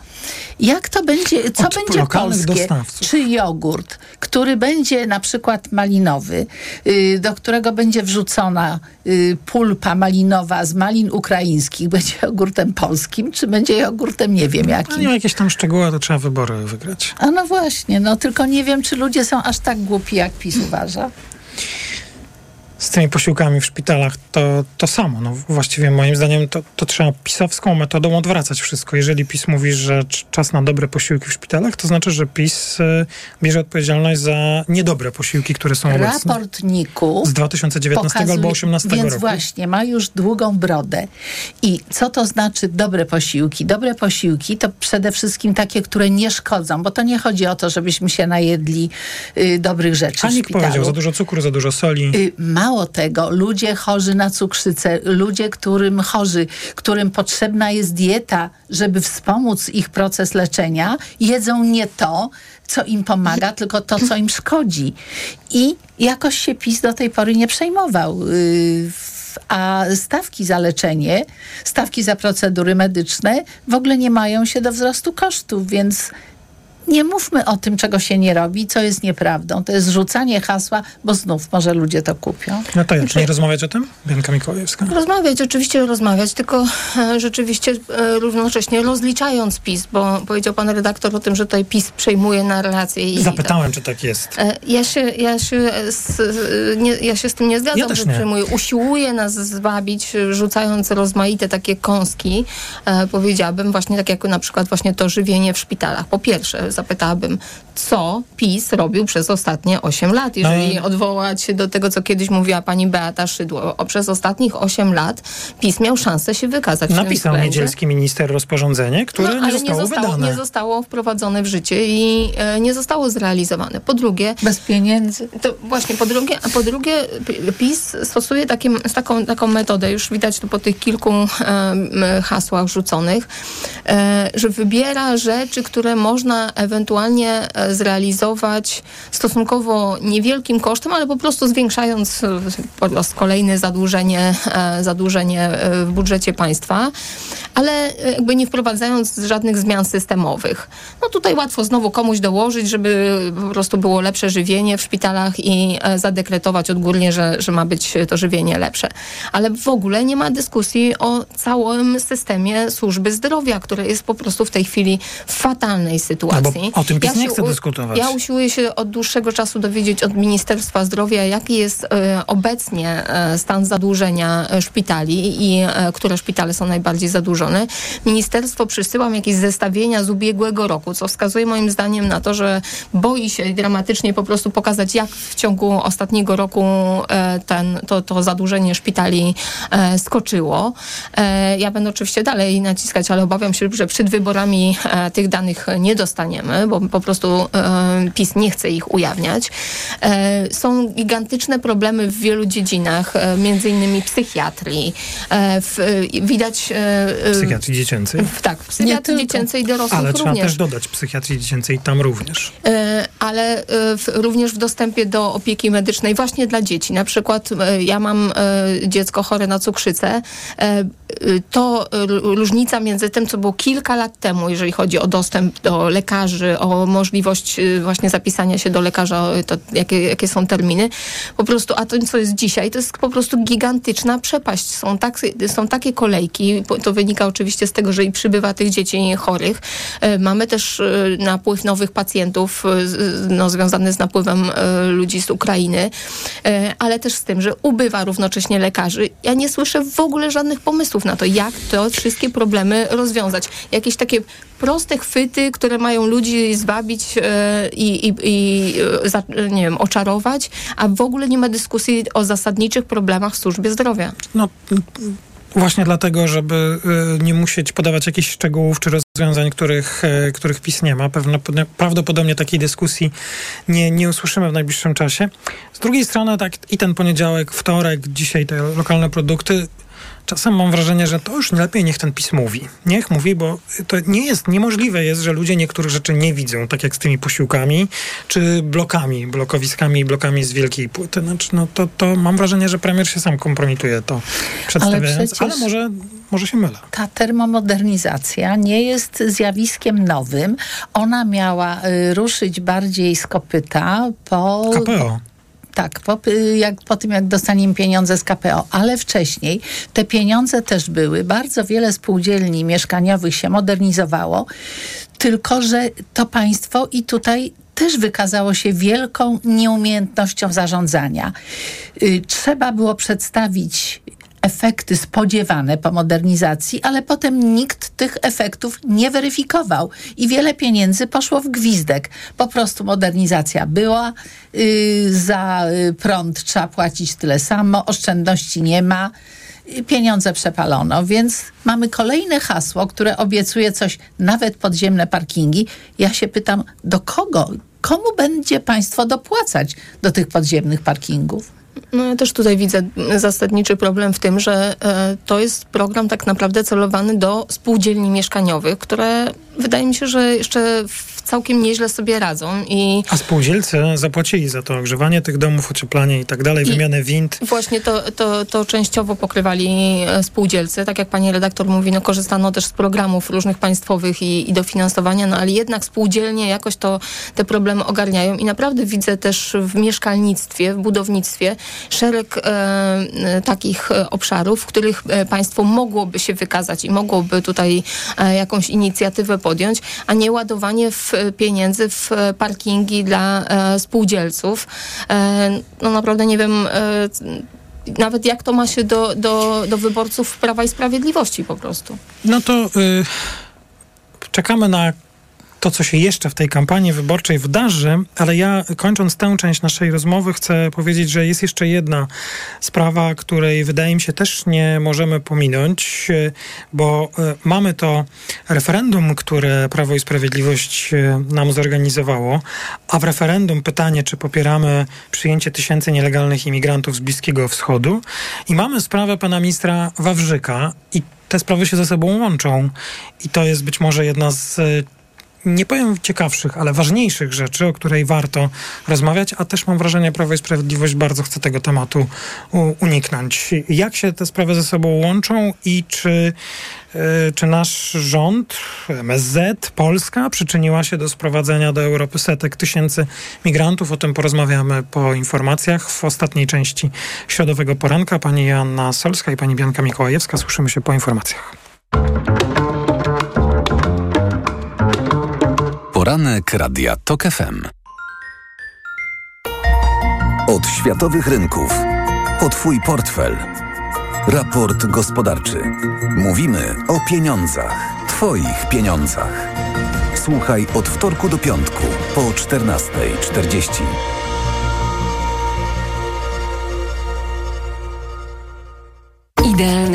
jak to będzie, co Od będzie polskie? Dostawców. Czy jogurt, który będzie na przykład malinowy, y, do którego będzie wrzucona y, pulpa malinowa z malin ukraińskich, będzie jogurtem polskim, czy będzie jogurtem nie wiem jakim? No nie ma jakieś tam szczegóły, to trzeba wybory wygrać. A no właśnie, no tylko nie wiem, czy ludzie są aż tak głupi, jak PiS uważa. Z tymi posiłkami w szpitalach to, to samo. No, właściwie moim zdaniem to, to trzeba pisowską metodą odwracać wszystko. Jeżeli PiS mówi, że czas na dobre posiłki w szpitalach, to znaczy, że PiS y, bierze odpowiedzialność za niedobre posiłki, które są obecne. Raport NIK-u z 2019 pokazuje, albo 2018 więc roku. Więc właśnie, ma już długą brodę. I co to znaczy dobre posiłki? Dobre posiłki to przede wszystkim takie, które nie szkodzą, bo to nie chodzi o to, żebyśmy się najedli y, dobrych rzeczy A NIK powiedział, za dużo cukru, za dużo soli. Y, mało tego, ludzie chorzy na cukrzycę, ludzie, którym chorzy, którym potrzebna jest dieta, żeby wspomóc ich proces leczenia, jedzą nie to, co im pomaga, tylko to, co im szkodzi. I jakoś się PiS do tej pory nie przejmował. Y, a stawki za leczenie, stawki za procedury medyczne w ogóle nie mają się do wzrostu kosztów, więc nie mówmy o tym, czego się nie robi, co jest nieprawdą. To jest rzucanie hasła, bo znów może ludzie to kupią. No to ja, czy nie rozmawiać o tym? Bianka Mikołajewska. Rozmawiać, oczywiście rozmawiać, tylko e, rzeczywiście e, równocześnie rozliczając PiS, bo powiedział pan redaktor o tym, że tutaj PiS przejmuje narrację. I Zapytałem, czy tak jest. E, ja się, ja się, z, nie, ja się z tym nie zgadzam, ja że nie. przejmuje. Usiłuje nas zwabić, rzucając rozmaite takie kąski, powiedziałabym, właśnie tak jak na przykład właśnie to żywienie w szpitalach. Po pierwsze, zapytałabym, co PiS robił przez ostatnie 8 lat, jeżeli no. odwołać się do tego, co kiedyś mówiła pani Beata Szydło. O, przez ostatnich 8 lat PiS miał szansę się wykazać. Napisał niedzielski minister rozporządzenie, które no, nie zostało nie zostało, wydane. nie zostało wprowadzone w życie i e, nie zostało zrealizowane. Po drugie... Bez pieniędzy. To właśnie, po drugie, a po drugie PiS stosuje takie, taką, taką metodę, już widać to po tych kilku e, hasłach rzuconych, e, że wybiera rzeczy, które można ewentualnie zrealizować stosunkowo niewielkim kosztem, ale po prostu zwiększając po raz kolejny zadłużenie, zadłużenie w budżecie państwa, ale jakby nie wprowadzając żadnych zmian systemowych. No tutaj łatwo znowu komuś dołożyć, żeby po prostu było lepsze żywienie w szpitalach i zadekretować odgórnie, że, że ma być to żywienie lepsze. Ale w ogóle nie ma dyskusji o całym systemie służby zdrowia, które jest po prostu w tej chwili w fatalnej sytuacji. No o tym PiS ja nie chce dyskutować. Ja usiłuję się od dłuższego czasu dowiedzieć od Ministerstwa Zdrowia, jaki jest e, obecnie e, stan zadłużenia szpitali i e, które szpitale są najbardziej zadłużone. Ministerstwo przysyłam jakieś zestawienia z ubiegłego roku, co wskazuje moim zdaniem na to, że boi się dramatycznie po prostu pokazać, jak w ciągu ostatniego roku e, ten, to, to zadłużenie szpitali e, skoczyło. E, ja będę oczywiście dalej naciskać, ale obawiam się, że przed wyborami e, tych danych nie dostaniemy, bo po prostu e, PiS nie chce ich ujawniać. E, są gigantyczne problemy w wielu dziedzinach, między innymi psychiatrii. W, widać... Psychiatrii dziecięcej? W, tak, psychiatrii dziecięcej i dorosłych Ale również. trzeba też dodać psychiatrii dziecięcej tam również. Ale w, również w dostępie do opieki medycznej właśnie dla dzieci. Na przykład ja mam dziecko chore na cukrzycę. To różnica między tym, co było kilka lat temu, jeżeli chodzi o dostęp do lekarzy, o możliwość właśnie zapisania się do lekarza, to jakie, jakie są terminy. Po prostu, a to, co jest dzisiaj, to jest po prostu gigantyczna przepaść. Są, tak, są takie kolejki, to wynika oczywiście z tego, że i przybywa tych dzieci chorych. Mamy też napływ nowych pacjentów, no, związany z napływem ludzi z Ukrainy, ale też z tym, że ubywa równocześnie lekarzy. Ja nie słyszę w ogóle żadnych pomysłów na to, jak te wszystkie problemy rozwiązać. Jakieś takie proste chwyty, które mają ludzi zwabić i, i, i nie wiem, oczarować, a w ogóle nie ma dyskusji o zasadniczych problemach w służbie zdrowia. No, właśnie dlatego, żeby nie musieć podawać jakichś szczegółów czy rozwiązań, których, których PiS nie ma. Prawdopodobnie takiej dyskusji nie, nie usłyszymy w najbliższym czasie. Z drugiej strony, tak i ten poniedziałek, wtorek, dzisiaj te lokalne produkty czasem mam wrażenie, że to już lepiej niech ten PiS mówi. Niech mówi, bo to nie jest, niemożliwe jest, że ludzie niektórych rzeczy nie widzą, tak jak z tymi posiłkami, czy blokami, blokowiskami, blokami z wielkiej płyty. Znaczy, no to, to mam wrażenie, że premier się sam kompromituje to przedstawiając, ale, ale może, może się mylę. Ta termomodernizacja nie jest zjawiskiem nowym. Ona miała y, ruszyć bardziej z kopyta po... KPO. Tak, po, jak, po tym jak dostaniemy pieniądze z KPO, ale wcześniej te pieniądze też były. Bardzo wiele spółdzielni mieszkaniowych się modernizowało, tylko że to państwo i tutaj też wykazało się wielką nieumiejętnością zarządzania. Y, trzeba było przedstawić efekty spodziewane po modernizacji, ale potem nikt tych efektów nie weryfikował i wiele pieniędzy poszło w gwizdek. Po prostu modernizacja była, yy, za y, prąd trzeba płacić tyle samo, oszczędności nie ma pieniądze przepalono, więc mamy kolejne hasło, które obiecuje coś, nawet podziemne parkingi. Ja się pytam, do kogo? Komu będzie państwo dopłacać do tych podziemnych parkingów? No ja też tutaj widzę zasadniczy problem w tym, że e, to jest program tak naprawdę celowany do spółdzielni mieszkaniowych, które wydaje mi się, że jeszcze całkiem nieźle sobie radzą. I A spółdzielcy zapłacili za to ogrzewanie tych domów, ocieplanie i tak dalej, wymianę wind. Właśnie to, to, to częściowo pokrywali e, spółdzielcy. Tak jak pani redaktor mówi, no korzystano też z programów różnych państwowych i, i dofinansowania, no ale jednak spółdzielnie jakoś to te problemy ogarniają i naprawdę widzę też w mieszkalnictwie, w budownictwie szereg e, e takich e, obszarów, w których państwo mogłoby się wykazać i mogłoby tutaj e, jakąś inicjatywę podjąć, a nie ładowanie w pieniędzy w parkingi dla e, spółdzielców. E, no naprawdę nie wiem e, nawet jak to ma się do, do, do wyborców Prawa i Sprawiedliwości po prostu. No to y, czekamy na to, co się jeszcze w tej kampanii wyborczej wydarzy, ale ja kończąc tę część naszej rozmowy chcę powiedzieć, że jest jeszcze jedna sprawa, której wydaje mi się też nie możemy pominąć, bo e, mamy to referendum, które Prawo i Sprawiedliwość e, nam zorganizowało, a w referendum pytanie, czy popieramy przyjęcie tysięcy nielegalnych imigrantów z Bliskiego Wschodu i mamy sprawę pana ministra Wawrzyka i te sprawy się ze sobą łączą. I to jest być może jedna z nie powiem ciekawszych, ale ważniejszych rzeczy, o której warto rozmawiać, a też mam wrażenie, Prawo i Sprawiedliwość bardzo chce tego tematu uniknąć. Jak się te sprawy ze sobą łączą i czy, yy, czy nasz rząd, MSZ, Polska przyczyniła się do sprowadzenia do Europy setek tysięcy migrantów? O tym porozmawiamy po informacjach w ostatniej części Środowego Poranka. Pani Joanna Solska i pani Bianka Mikołajewska. Słyszymy się po informacjach. Poranek Radia TOK FM. Od światowych rynków. Po Twój portfel. Raport gospodarczy. Mówimy o pieniądzach. Twoich pieniądzach. Słuchaj od wtorku do piątku po 14.40.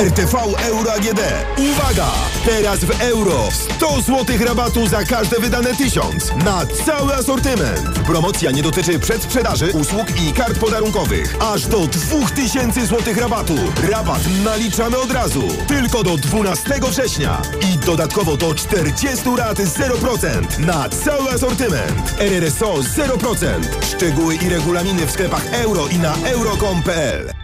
RTV Euro AGD. Uwaga! Teraz w euro 100 zł rabatu za każde wydane 1000 na cały asortyment. Promocja nie dotyczy przedsprzedaży, usług i kart podarunkowych. Aż do 2000 zł rabatu. Rabat naliczamy od razu. Tylko do 12 września. I dodatkowo do 40 rat 0% na cały asortyment. RRSO 0%. Szczegóły i regulaminy w sklepach euro i na euro.com.pl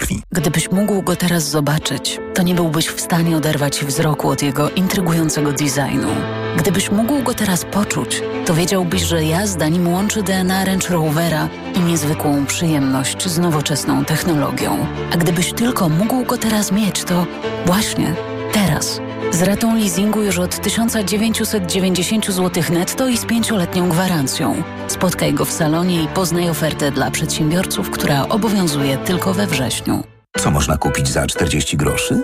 krwi. Gdybyś mógł go teraz zobaczyć, to nie byłbyś w stanie oderwać wzroku od jego intrygującego designu. Gdybyś mógł go teraz poczuć, to wiedziałbyś, że jazda nim łączy DNA Range Rovera i niezwykłą przyjemność z nowoczesną technologią. A gdybyś tylko mógł go teraz mieć, to właśnie teraz. Z ratą leasingu już od 1990 zł netto i z pięcioletnią gwarancją. Spotkaj go w salonie i poznaj ofertę dla przedsiębiorców, która obowiązuje tylko we wrześniu. Co można kupić za 40 groszy?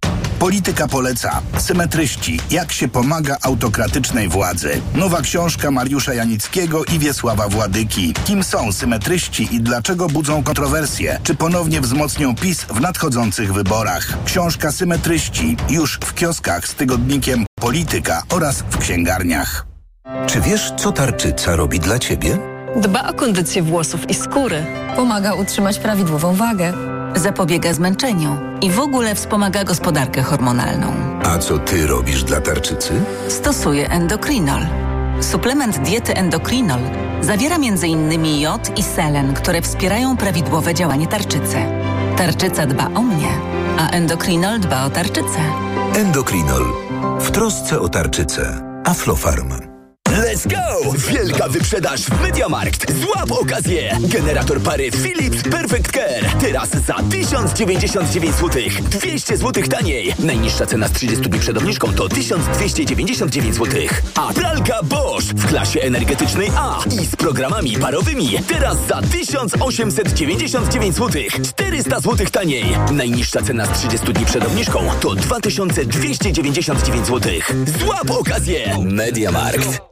Polityka poleca. Symetryści. Jak się pomaga autokratycznej władzy. Nowa książka Mariusza Janickiego i Wiesława Władyki. Kim są symetryści i dlaczego budzą kontrowersje? Czy ponownie wzmocnią PiS w nadchodzących wyborach? Książka Symetryści już w kioskach z tygodnikiem Polityka oraz w księgarniach. Czy wiesz, co tarczyca robi dla ciebie? Dba o kondycję włosów i skóry. Pomaga utrzymać prawidłową wagę zapobiega zmęczeniu i w ogóle wspomaga gospodarkę hormonalną. A co ty robisz dla tarczycy? Stosuję endokrinol. Suplement diety endokrinol zawiera m.in. jod i selen, które wspierają prawidłowe działanie tarczycy. Tarczyca dba o mnie, a endokrinol dba o tarczycę. Endokrinol. W trosce o tarczycę. Aflofarm. Let's go! Wielka wyprzedaż w Mediamarkt. Złap okazję! Generator pary Philips Perfect Care. Teraz za 1099 zł. 200 zł taniej. Najniższa cena z 30 dni przed obniżką to 1299 zł. A pralka Bosch w klasie energetycznej A i z programami parowymi. Teraz za 1899 zł. 400 zł taniej. Najniższa cena z 30 dni przed obniżką to 2299 zł. Złap okazję! Mediamarkt.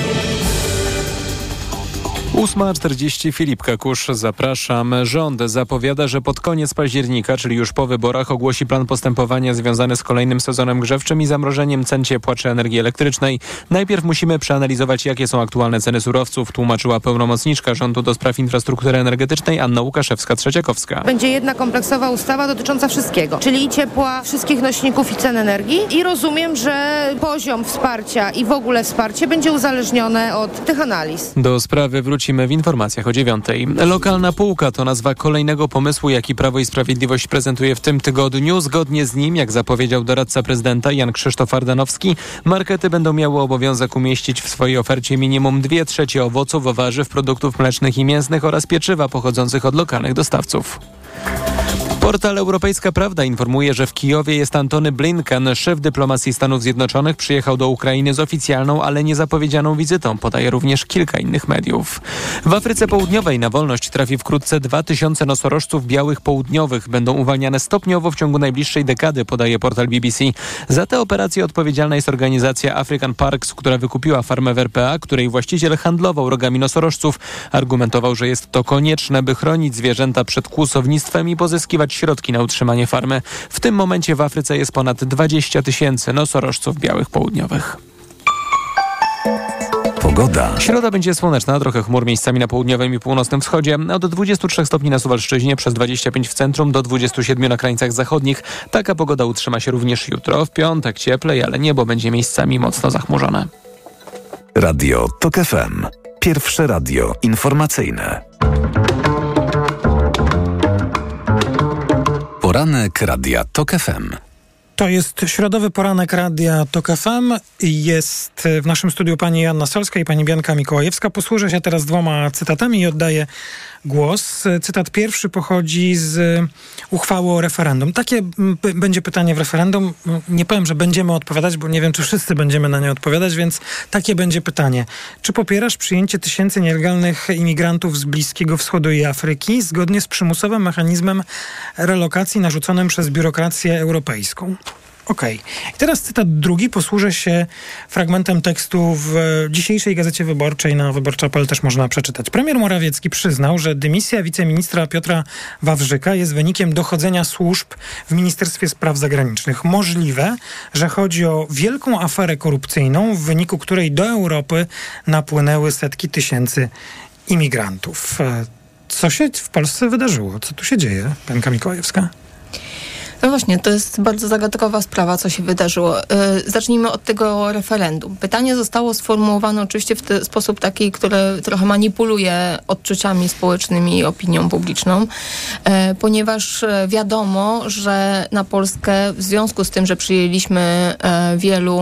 8.40 Filip Kakusz, zapraszam. Rząd zapowiada, że pod koniec października, czyli już po wyborach, ogłosi plan postępowania związany z kolejnym sezonem grzewczym i zamrożeniem cen ciepła czy energii elektrycznej. Najpierw musimy przeanalizować, jakie są aktualne ceny surowców, tłumaczyła pełnomocniczka rządu do spraw infrastruktury energetycznej Anna Łukaszewska-Trzeciakowska. Będzie jedna kompleksowa ustawa dotycząca wszystkiego, czyli ciepła, wszystkich nośników i cen energii i rozumiem, że poziom wsparcia i w ogóle wsparcie będzie uzależnione od tych analiz. Do sprawy wróci wrócimy w informacjach o dziewiątej. Lokalna półka to nazwa kolejnego pomysłu, jaki Prawo i Sprawiedliwość prezentuje w tym tygodniu. Zgodnie z nim, jak zapowiedział doradca prezydenta Jan Krzysztof Ardanowski, markety będą miały obowiązek umieścić w swojej ofercie minimum 2 trzecie owoców, warzyw, produktów mlecznych i mięsnych oraz pieczywa pochodzących od lokalnych dostawców. Portal Europejska Prawda informuje, że w Kijowie jest Antony Blinken, szef dyplomacji Stanów Zjednoczonych, przyjechał do Ukrainy z oficjalną, ale niezapowiedzianą wizytą, podaje również kilka innych mediów. W Afryce Południowej na wolność trafi wkrótce 2000 nosorożców białych południowych. Będą uwalniane stopniowo w ciągu najbliższej dekady, podaje portal BBC. Za tę operację odpowiedzialna jest organizacja African Parks, która wykupiła farmę w RPA, której właściciel handlował rogami nosorożców. Argumentował, że jest to konieczne, by chronić zwierzęta przed kłusownictwem i pozyskiwać środki na utrzymanie farmy. W tym momencie w Afryce jest ponad 20 tysięcy nosorożców białych południowych. Pogoda. Środa będzie słoneczna, trochę chmur miejscami na południowym i północnym wschodzie. Od 23 stopni na Suwalszczyźnie, przez 25 w centrum, do 27 na krańcach zachodnich. Taka pogoda utrzyma się również jutro. W piątek cieplej, ale niebo będzie miejscami mocno zachmurzone. Radio TOK FM. Pierwsze radio informacyjne. Poranek Radia TOK FM. To jest środowy poranek Radia TOK FM. Jest w naszym studiu pani Janna Solska i pani Bianka Mikołajewska. Posłużę się teraz dwoma cytatami i oddaję głos. Cytat pierwszy pochodzi z uchwały o referendum. Takie będzie pytanie w referendum. Nie powiem, że będziemy odpowiadać, bo nie wiem, czy wszyscy będziemy na nie odpowiadać, więc takie będzie pytanie. Czy popierasz przyjęcie tysięcy nielegalnych imigrantów z Bliskiego Wschodu i Afryki zgodnie z przymusowym mechanizmem relokacji narzuconym przez biurokrację europejską? Okej. Okay. Teraz cytat drugi. Posłużę się fragmentem tekstu w dzisiejszej Gazecie Wyborczej. Na Wyborcza.pl też można przeczytać. Premier Morawiecki przyznał, że dymisja wiceministra Piotra Wawrzyka jest wynikiem dochodzenia służb w Ministerstwie Spraw Zagranicznych. Możliwe, że chodzi o wielką aferę korupcyjną, w wyniku której do Europy napłynęły setki tysięcy imigrantów. Co się w Polsce wydarzyło? Co tu się dzieje, Panka Mikołajewska? No właśnie, to jest bardzo zagadkowa sprawa, co się wydarzyło. Zacznijmy od tego referendum. Pytanie zostało sformułowane oczywiście w sposób taki, który trochę manipuluje odczuciami społecznymi i opinią publiczną, ponieważ wiadomo, że na Polskę w związku z tym, że przyjęliśmy wielu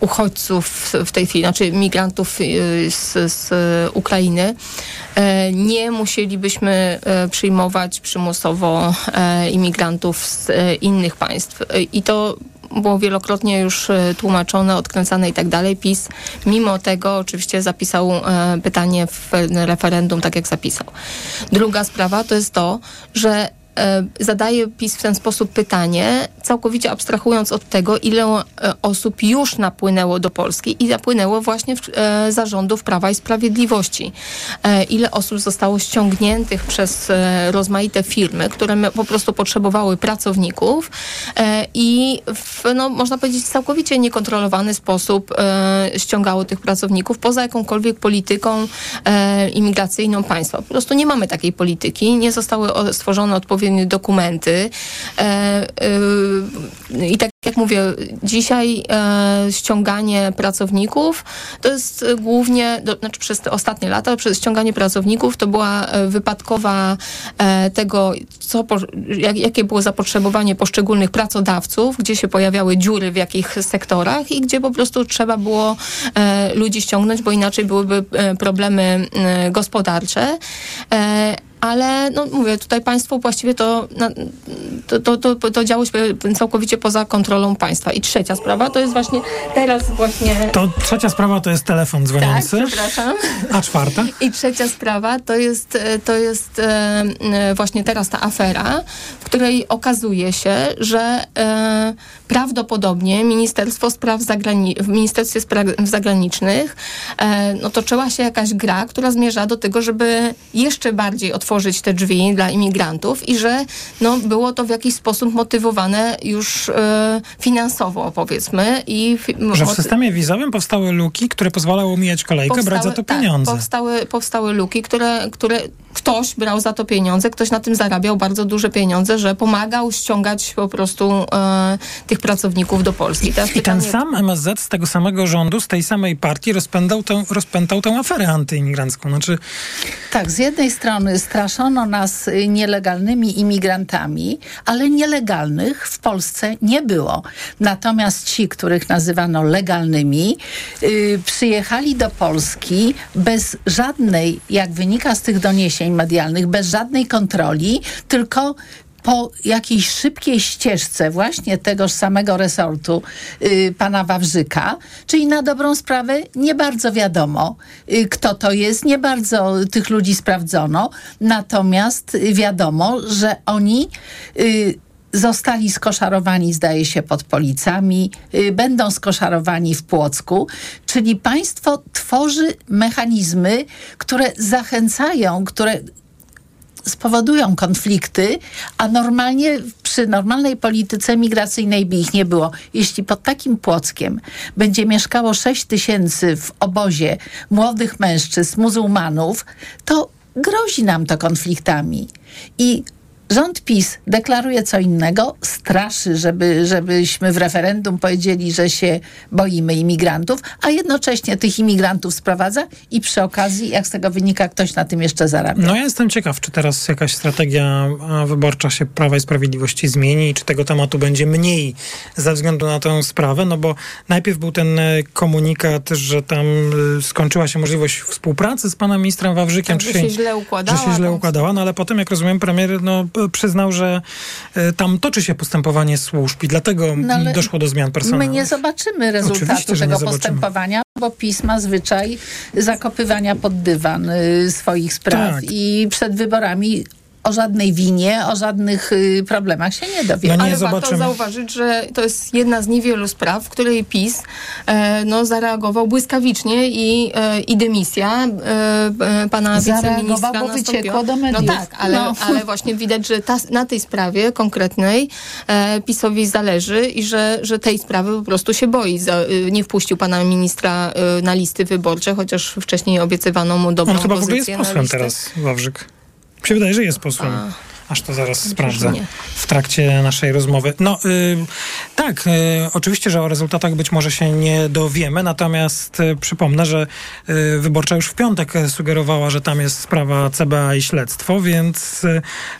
uchodźców w tej chwili, znaczy migrantów z, z Ukrainy, e, nie musielibyśmy e, przyjmować przymusowo e, imigrantów z innych państw. I to było wielokrotnie już tłumaczone, odkręcane i tak dalej. PiS mimo tego oczywiście zapisał pytanie w referendum tak jak zapisał. Druga sprawa to jest to, że E, zadaje PiS w ten sposób pytanie, całkowicie abstrahując od tego, ile e, osób już napłynęło do Polski i napłynęło właśnie w e, zarządów Prawa i Sprawiedliwości. Ile osób zostało ściągniętych przez rozmaite firmy, które po prostu potrzebowały pracowników i w, no, można powiedzieć, całkowicie niekontrolowany sposób ściągało tych pracowników poza jakąkolwiek polityką imigracyjną państwa. Po prostu nie mamy takiej polityki, nie zostały stworzone odpowiednie odpowiednie dokumenty. E, e, I tak jak mówię, dzisiaj e, ściąganie pracowników to jest głównie, znaczy przez te ostatnie lata, przez ściąganie pracowników to była wypadkowa tego, co, jak, jakie było zapotrzebowanie poszczególnych pracodawców, gdzie się pojawiały dziury w jakich sektorach i gdzie po prostu trzeba było ludzi ściągnąć, bo inaczej byłyby problemy gospodarcze ale no mówię, tutaj państwo właściwie to, to, to, to, działo się całkowicie poza kontrolą państwa. I trzecia sprawa to jest właśnie teraz właśnie... To trzecia sprawa to jest telefon dzwoniący. Tak, przepraszam. A czwarta? I trzecia sprawa to jest, to jest e, właśnie teraz ta afera, w której okazuje się, że e, prawdopodobnie Ministerstwo Spraw Zagrani w Ministerstwie Spraw Zagranicznych e, no toczyła się jakaś gra, która zmierza do tego, żeby jeszcze bardziej otworzyć te drzwi dla imigrantów i że no, było to w jakiś sposób motywowane już e, finansowo, powiedzmy. I że w systemie wizowym powstały luki, które pozwalały omijać kolejkę, powstały, brać za to pieniądze. Tak, powstały, powstały luki, które, które ktoś brał za to pieniądze, ktoś na tym zarabiał bardzo duże pieniądze, że pomagał ściągać po prostu e, tych pracowników do Polski. I, pytanie... I ten sam MSZ z tego samego rządu, z tej samej partii rozpętał tę, rozpętał tę aferę antyimigrancką. Znaczy... Tak, z jednej strony straszono nas nielegalnymi imigrantami, ale nielegalnych w Polsce nie było. Natomiast ci, których nazywano legalnymi, yy, przyjechali do Polski bez żadnej, jak wynika z tych doniesień medialnych, bez żadnej kontroli, tylko po jakiejś szybkiej ścieżce właśnie tegoż samego resortu y, pana Wawrzyka, czyli na dobrą sprawę nie bardzo wiadomo, y, kto to jest, nie bardzo tych ludzi sprawdzono, natomiast wiadomo, że oni y, zostali skoszarowani, zdaje się, pod Policami, y, będą skoszarowani w Płocku, czyli państwo tworzy mechanizmy, które zachęcają, które spowodują konflikty, a normalnie przy normalnej polityce migracyjnej by ich nie było. Jeśli pod takim Płockiem będzie mieszkało 6 tysięcy w obozie młodych mężczyzn, muzułmanów, to grozi nam to konfliktami. I Rząd PiS deklaruje co innego, straszy, żeby, żebyśmy w referendum powiedzieli, że się boimy imigrantów, a jednocześnie tych imigrantów sprowadza i przy okazji, jak z tego wynika, ktoś na tym jeszcze zarabia. No ja jestem ciekaw, czy teraz jakaś strategia wyborcza się Prawa i Sprawiedliwości zmieni i czy tego tematu będzie mniej ze względu na tę sprawę, no bo najpierw był ten e, komunikat, że tam e, skończyła się możliwość współpracy z panem ministrem Wawrzykiem. Tak, czy się, się źle układała. Że się źle układała, no ale potem, jak rozumiem, premier no, przyznał, że e, tam toczy się postępowanie służb i dlatego no, doszło do zmian personalnych. My nie zobaczymy rezultatu tego postępowania, bo PiS ma zwyczaj zakopywania pod dywan y, swoich spraw tak. i przed wyborami o żadnej winie, o żadnych y, problemach się nie dowie. No nie Ale zobaczymy. warto zauważyć, że to jest jedna z niewielu spraw, w której PiS e, no, zareagował błyskawicznie i, e, i dymisja e, pana wiceministra bo wyciekło do mediów. No tak, ale, no. ale właśnie widać, że ta, na tej sprawie konkretnej e, PiSowi zależy i że, że tej sprawy po prostu się boi. Za, e, nie wpuścił pana ministra e, na listy wyborcze, chociaż wcześniej obiecywano mu dobrą On chyba pozycję w ogóle jest posłem teraz, Wawrzyk. Mi się wydaje, że jest posłem. A. Aż to zaraz sprawdzę w trakcie naszej rozmowy. No y, tak, y, oczywiście, że o rezultatach być może się nie dowiemy, natomiast y, przypomnę, że y, wyborcza już w piątek sugerowała, że tam jest sprawa CBA i śledztwo, więc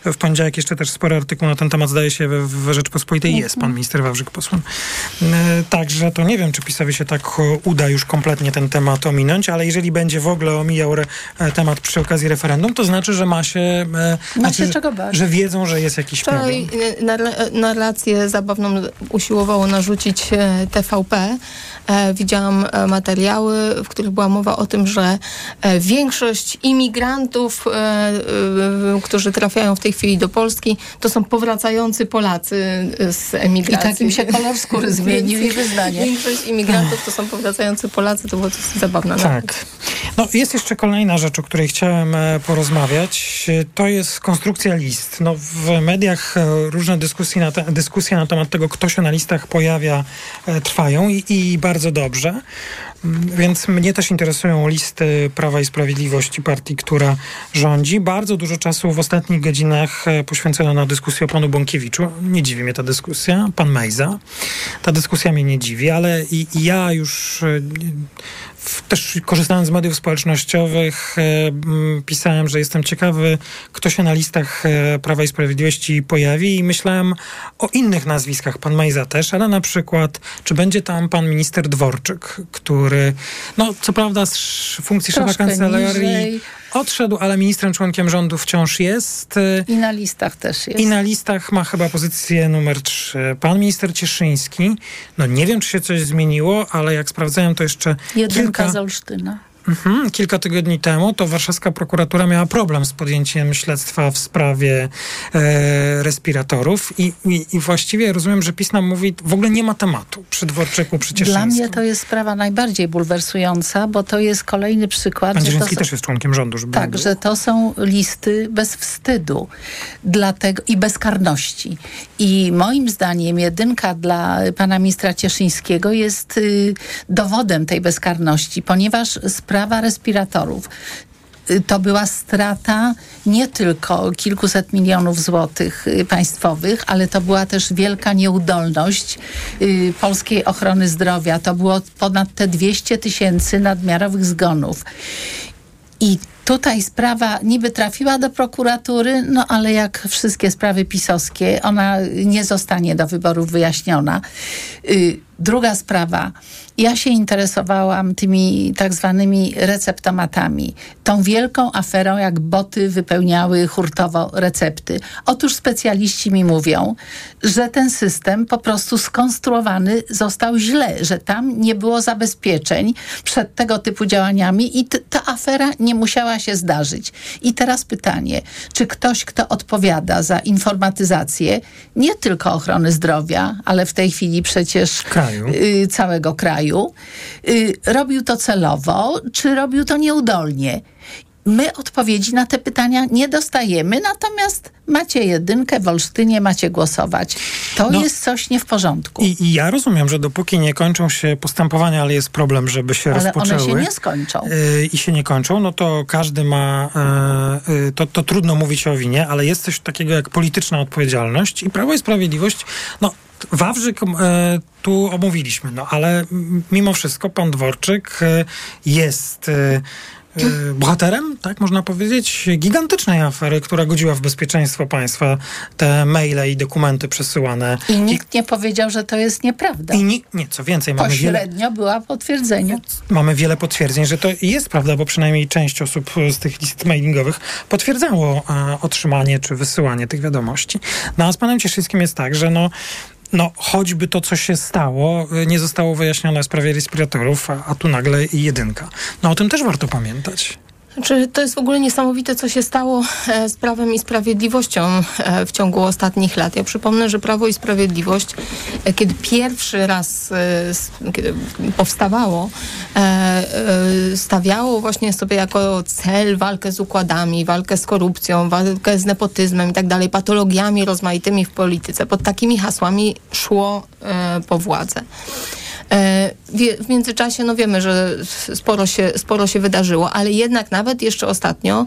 y, w poniedziałek jeszcze też spory artykuł na ten temat zdaje się w, w Rzeczpospolitej jest pan minister Wawrzyk posłem. Y, także to nie wiem, czy PiSowi się tak uda już kompletnie ten temat ominąć, ale jeżeli będzie w ogóle omijał re, temat przy okazji referendum, to znaczy, że ma się, ma znaczy, się czego bać. Że wiedzą, że jest jakiś Wczoraj problem. narrację zabawną usiłowało narzucić TVP. E, widziałam e, materiały, w których była mowa o tym, że e, większość imigrantów, którzy trafiają w tej chwili do Polski, to są powracający Polacy z emigracji. I takim się kolor skóry zmienił i wyznanie. Większość imigrantów to są powracający Polacy, to było dosyć zabawne. Tak. No, jest jeszcze kolejna rzecz, o której chciałem porozmawiać. To jest konstrukcja list. No, w mediach różne dyskusje na, te, dyskusje na temat tego, kto się na listach pojawia, trwają i, i bardzo dobrze. Więc mnie też interesują listy Prawa i Sprawiedliwości, partii, która rządzi. Bardzo dużo czasu w ostatnich godzinach e, poświęcono na dyskusję o panu Bąkiewiczu. Nie dziwi mnie ta dyskusja. Pan Mejza. Ta dyskusja mnie nie dziwi, ale i, i ja już e, też korzystając z mediów społecznościowych, e, pisałem, że jestem ciekawy, kto się na listach Prawa i Sprawiedliwości pojawi i myślałem o innych nazwiskach, pan Majza też, ale na przykład, czy będzie tam pan minister Dworczyk, który, no co prawda z funkcji szefa kancelarii niżej Odszedł, ale ministrem członkiem rządu wciąż jest. I na listach też jest. I na listach ma chyba pozycję numer 3. Pan minister Cieszyński, no nie wiem, czy się coś zmieniło, ale jak sprawdzałem, to jeszcze Jedynka kilka... z Olsztyna. Mhm. Kilka tygodni temu to warszawska prokuratura miała problem z podjęciem śledztwa w sprawie e, respiratorów i, i, i, właściwie rozumiem, że PiS nam mówi, w ogóle nie ma tematu przy Dworczyku, przy Dla mnie to jest sprawa najbardziej bulwersująca, bo to jest kolejny przykład. Pan Dzierżyński też jest członkiem rządu. Żeby tak, że to są listy bez wstydu dlatego, i bezkarności. I moim zdaniem jedynka dla pana ministra Cieszyńskiego jest y, dowodem tej bezkarności, ponieważ sprawa respiratorów y, to była strata nie tylko kilkuset milionów złotych y, państwowych, ale to była też wielka nieudolność y, polskiej ochrony zdrowia. To było ponad te 200 tysięcy nadmiarowych zgonów. I tutaj sprawa niby trafiła do prokuratury, no ale jak wszystkie sprawy pisowskie, ona nie zostanie do wyborów wyjaśniona. Druga sprawa. Ja się interesowałam tymi tak zwanymi receptomatami. Tą wielką aferą, jak boty wypełniały hurtowo recepty. Otóż specjaliści mi mówią, że ten system po prostu skonstruowany został źle, że tam nie było zabezpieczeń przed tego typu działaniami i ta afera nie musiała się zdarzyć. I teraz pytanie, czy ktoś, kto odpowiada za informatyzację nie tylko ochrony zdrowia, ale w tej chwili przecież kraju. Y, całego kraju. Y, robił to celowo, czy robił to nieudolnie? My odpowiedzi na te pytania nie dostajemy, natomiast macie jedynkę w Olsztynie, macie głosować. To no, jest coś nie w porządku. I, I, ja rozumiem, że dopóki nie kończą się postępowania, ale jest problem, żeby się ale rozpoczęły. Ale one się nie skończą. Yy, I się nie kończą, no to każdy ma, yy, to, to trudno mówić o winie, ale jest coś takiego jak polityczna odpowiedzialność i Prawo i Sprawiedliwość, no Wawrzyk e, tu omówiliśmy, no ale mimo wszystko pan Dworczyk e, jest bohaterem, tak można powiedzieć, gigantycznej afery, która godziła w bezpieczeństwo państwa, te maile i dokumenty przesyłane. I nikt nie powiedział, że to jest nieprawda. I ni, nie, co więcej, mamy Pośrednio wiele, była potwierdzenie. Mamy wiele potwierdzeń, że to jest prawda, bo przynajmniej część osób z tych list mailingowych potwierdzało a, otrzymanie czy wysyłanie tych wiadomości. No a z panem Cieszyńskim jest tak, że no no, choćby to, co się stało, y, nie zostało wyjaśnione w sprawie respiratorów, a, a tu nagle jedynka. No o tym też warto pamiętać. Znaczy, to jest w ogóle niesamowite, co się stało e, z Prawem i Sprawiedliwością e, w ciągu ostatnich lat. Ja przypomnę, że Prawo i Sprawiedliwość, e, kiedy pierwszy raz kiedy powstawało, stawiało właśnie sobie jako cel walkę z układami, walkę z korupcją, walkę z nepotyzmem i tak dalej, patologiami rozmaitymi w polityce. Pod takimi hasłami szło po władzę. W międzyczasie, no wiemy, że sporo się, sporo się wydarzyło, ale jednak nawet jeszcze ostatnio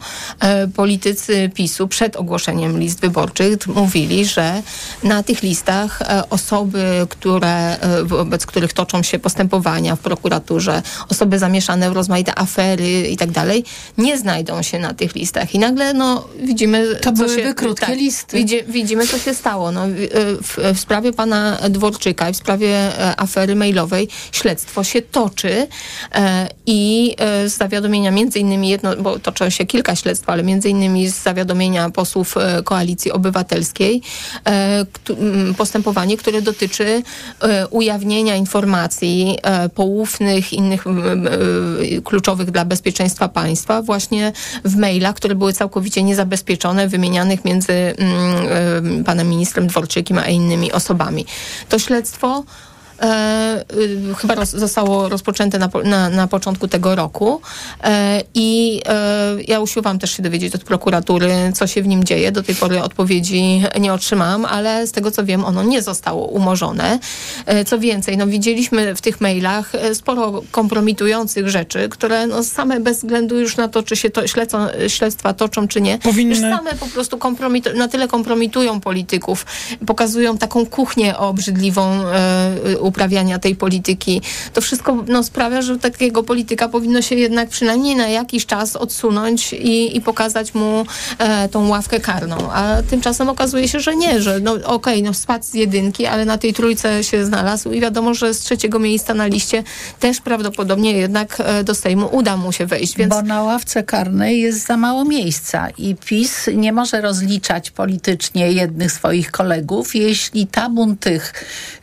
politycy PiSu przed ogłoszeniem list wyborczych mówili, że na tych listach osoby, które, wobec których toczą się postępowania w prokuraturze, osoby zamieszane w rozmaite afery i tak dalej, nie znajdą się na tych listach. I nagle no, widzimy... To byłyby się, krótkie tak, listy. Widzi, widzimy, co się stało. No, w, w, sprawie pana Dworczyka i w sprawie e, afery mailowej śledztwo się toczy e, i e, z zawiadomienia między innymi jedno, bo toczą się kilka śledztw, ale między innymi z zawiadomienia posłów Koalicji Obywatelskiej postępowanie, które dotyczy ujawnienia informacji poufnych, innych kluczowych dla bezpieczeństwa państwa właśnie w mailach, które były całkowicie niezabezpieczone, wymienianych między panem ministrem Dworczykiem a innymi osobami. To śledztwo śledztwo e, y, chyba roz, zostało rozpoczęte na, na, na, początku tego roku e, i e, ja usiłowałam też się dowiedzieć od prokuratury, co się w nim dzieje. Do tej pory odpowiedzi nie otrzymałam, ale z tego co wiem, ono nie zostało umorzone. E, co więcej, no widzieliśmy w tych mailach e, sporo kompromitujących rzeczy, które no, same bez względu już na to, czy się to śledzą, śledztwa toczą, czy nie, Powinny... już same po prostu kompromit- na tyle kompromitują polityków, pokazują taką kuchnię obrzydliwą e, uprawiania tej polityki. To wszystko no, sprawia, że takiego polityka powinno się jednak przynajmniej na jakiś czas odsunąć i, i pokazać mu e, tą ławkę karną. A tymczasem okazuje się, że nie, że no okej, okay, no spadł z jedynki, ale na tej trójce się znalazł i wiadomo, że z trzeciego miejsca na liście też prawdopodobnie jednak e, do Sejmu uda mu się wejść. Więc... Bo na ławce karnej jest za mało miejsca i PiS nie może rozliczać politycznie jednych swoich kolegów, jeśli tabun tych,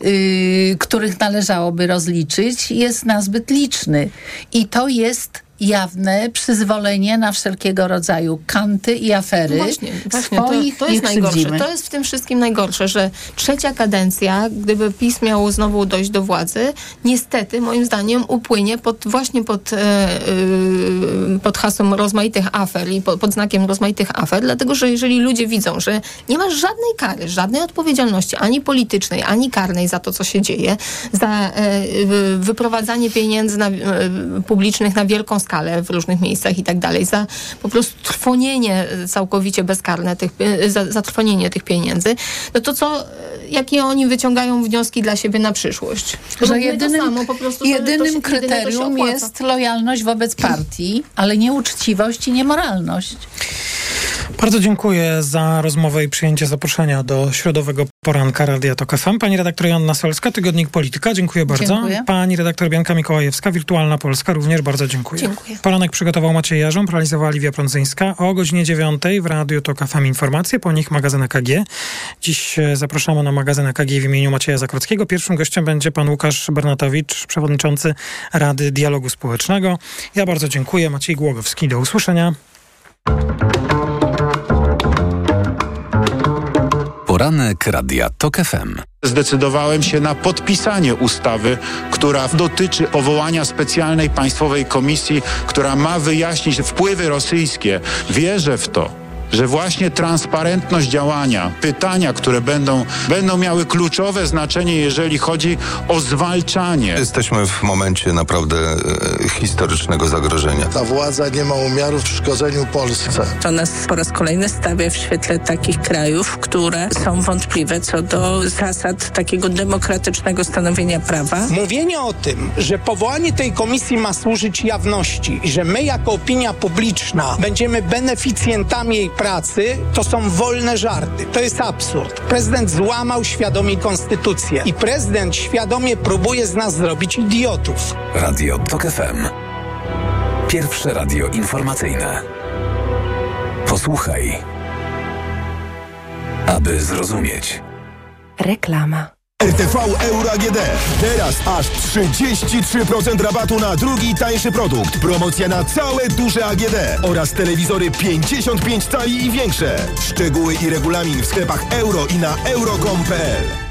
yy, których należałoby rozliczyć, jest nazbyt liczny. I to jest jawne przyzwolenie na wszelkiego rodzaju kanty i afery. No właśnie, właśnie swoich to, to jest najgorsze. To jest w tym wszystkim najgorsze, że trzecia kadencja, gdyby PiS miało znowu dojść do władzy, niestety moim zdaniem upłynie pod, właśnie pod, e, pod hasłem rozmaitych afer i pod, pod znakiem rozmaitych afer, dlatego że jeżeli ludzie widzą, że nie ma żadnej kary, żadnej odpowiedzialności, ani politycznej, ani karnej za to, co się dzieje, za e, wyprowadzanie pieniędzy na, publicznych na wielką skalę, skalę w różnych miejscach i tak dalej, za po prostu trwonienie całkowicie bezkarne, tych, za, za trwonienie tych pieniędzy, no to co, jakie oni wyciągają wnioski dla siebie na przyszłość? Że jedynym, samo, po prostu jedynym kryterium jest lojalność wobec partii, ale nie uczciwość i niemoralność. Bardzo dziękuję za rozmowę i przyjęcie zaproszenia do środowego poranka Radia Tok FM. Pani redaktor Joanna Solska, Tygodnik Polityka, dziękuję bardzo. Dziękuję. Pani redaktor Bianka Mikołajewska, Wirtualna Polska, również bardzo dziękuję. Dziękuję. Poranek przygotował Maciej Jarząb, realizowała Liwia Prądzyńska. O godzinie 9 w Radiu Tok FM informacje, po nich magazyn AKG. Dziś e, zapraszamy na magazyn AKG w imieniu Macieja Zakrockiego. Pierwszym gościem będzie pan Łukasz Bernatowicz, przewodniczący Rady Dialogu Społecznego. Ja bardzo dziękuję. Maciej Głogowski, do usłyszenia. Poranek Radia TOK FM. Zdecydowałem się na podpisanie ustawy, która dotyczy powołania specjalnej państwowej komisji, która ma wyjaśnić wpływy rosyjskie. Wierzę w to że właśnie transparentność działania, pytania, które będą, będą miały kluczowe znaczenie, jeżeli chodzi o zwalczanie. Jesteśmy w momencie naprawdę e, historycznego zagrożenia. Ta władza nie ma umiarów w szkodzeniu Polsce. To nas po raz kolejny stawia w świetle takich krajów, które są wątpliwe co do zasad takiego demokratycznego stanowienia prawa. Mówienie o tym, że powołanie tej komisji ma służyć jawności i że my jako opinia publiczna będziemy beneficjentami jej pracy to są wolne żarty. To jest absurd. Prezydent złamał świadomie konstytucję i prezydent świadomie próbuje z nas zrobić idiotów. Radio TOK FM. Pierwsze radio informacyjne. Posłuchaj, aby zrozumieć. Reklama. RTV Euro AGD. Teraz aż 33% rabatu na drugi tańszy produkt. Promocja na całe duże AGD oraz telewizory 55 cali i większe. Szczegóły i regulamin w sklepach euro i na euro.com.pl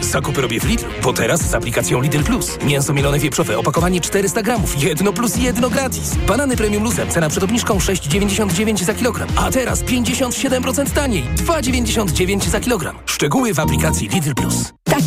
Zakupy robię w Lidl, bo teraz z aplikacją Lidl Plus. Mięso mielone wieprzowe, opakowanie 400 gramów, jedno plus jedno gratis. Banany premium luzem, cena przed obniżką 6,99 za kilogram. A teraz 57% taniej, 2,99 za kilogram. Szczegóły w aplikacji Lidl Plus.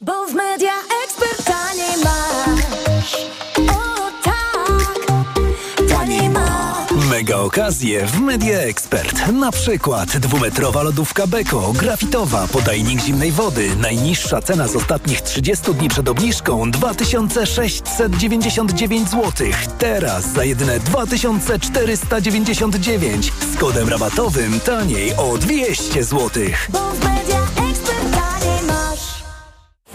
Bo w media ekspert taniej masz. O tak, taniej masz. Mega okazje w Media Expert. Na przykład dwumetrowa lodówka Beko, grafitowa, podajnik zimnej wody. Najniższa cena z ostatnich 30 dni przed obniżką 2699 zł. Teraz za jedyne 2499 z kodem rabatowym taniej o 200 zł. Bo w media.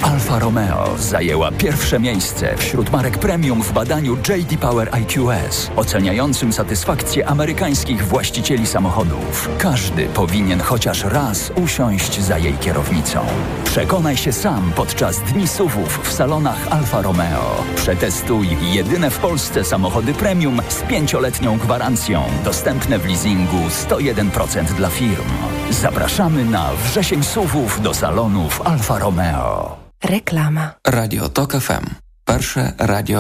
Alfa Romeo zajęła pierwsze miejsce wśród marek premium w badaniu JD Power IQS, oceniającym satysfakcję amerykańskich właścicieli samochodów. Każdy powinien chociaż raz usiąść za jej kierownicą. Przekonaj się sam podczas Dni Suwów w salonach Alfa Romeo. Przetestuj jedyne w Polsce samochody premium z pięcioletnią gwarancją, dostępne w leasingu 101% dla firm. Zapraszamy na wrzesień Suwów do salonów Alfa Romeo. Reklama. Radio TOK FM. Pierwsze radio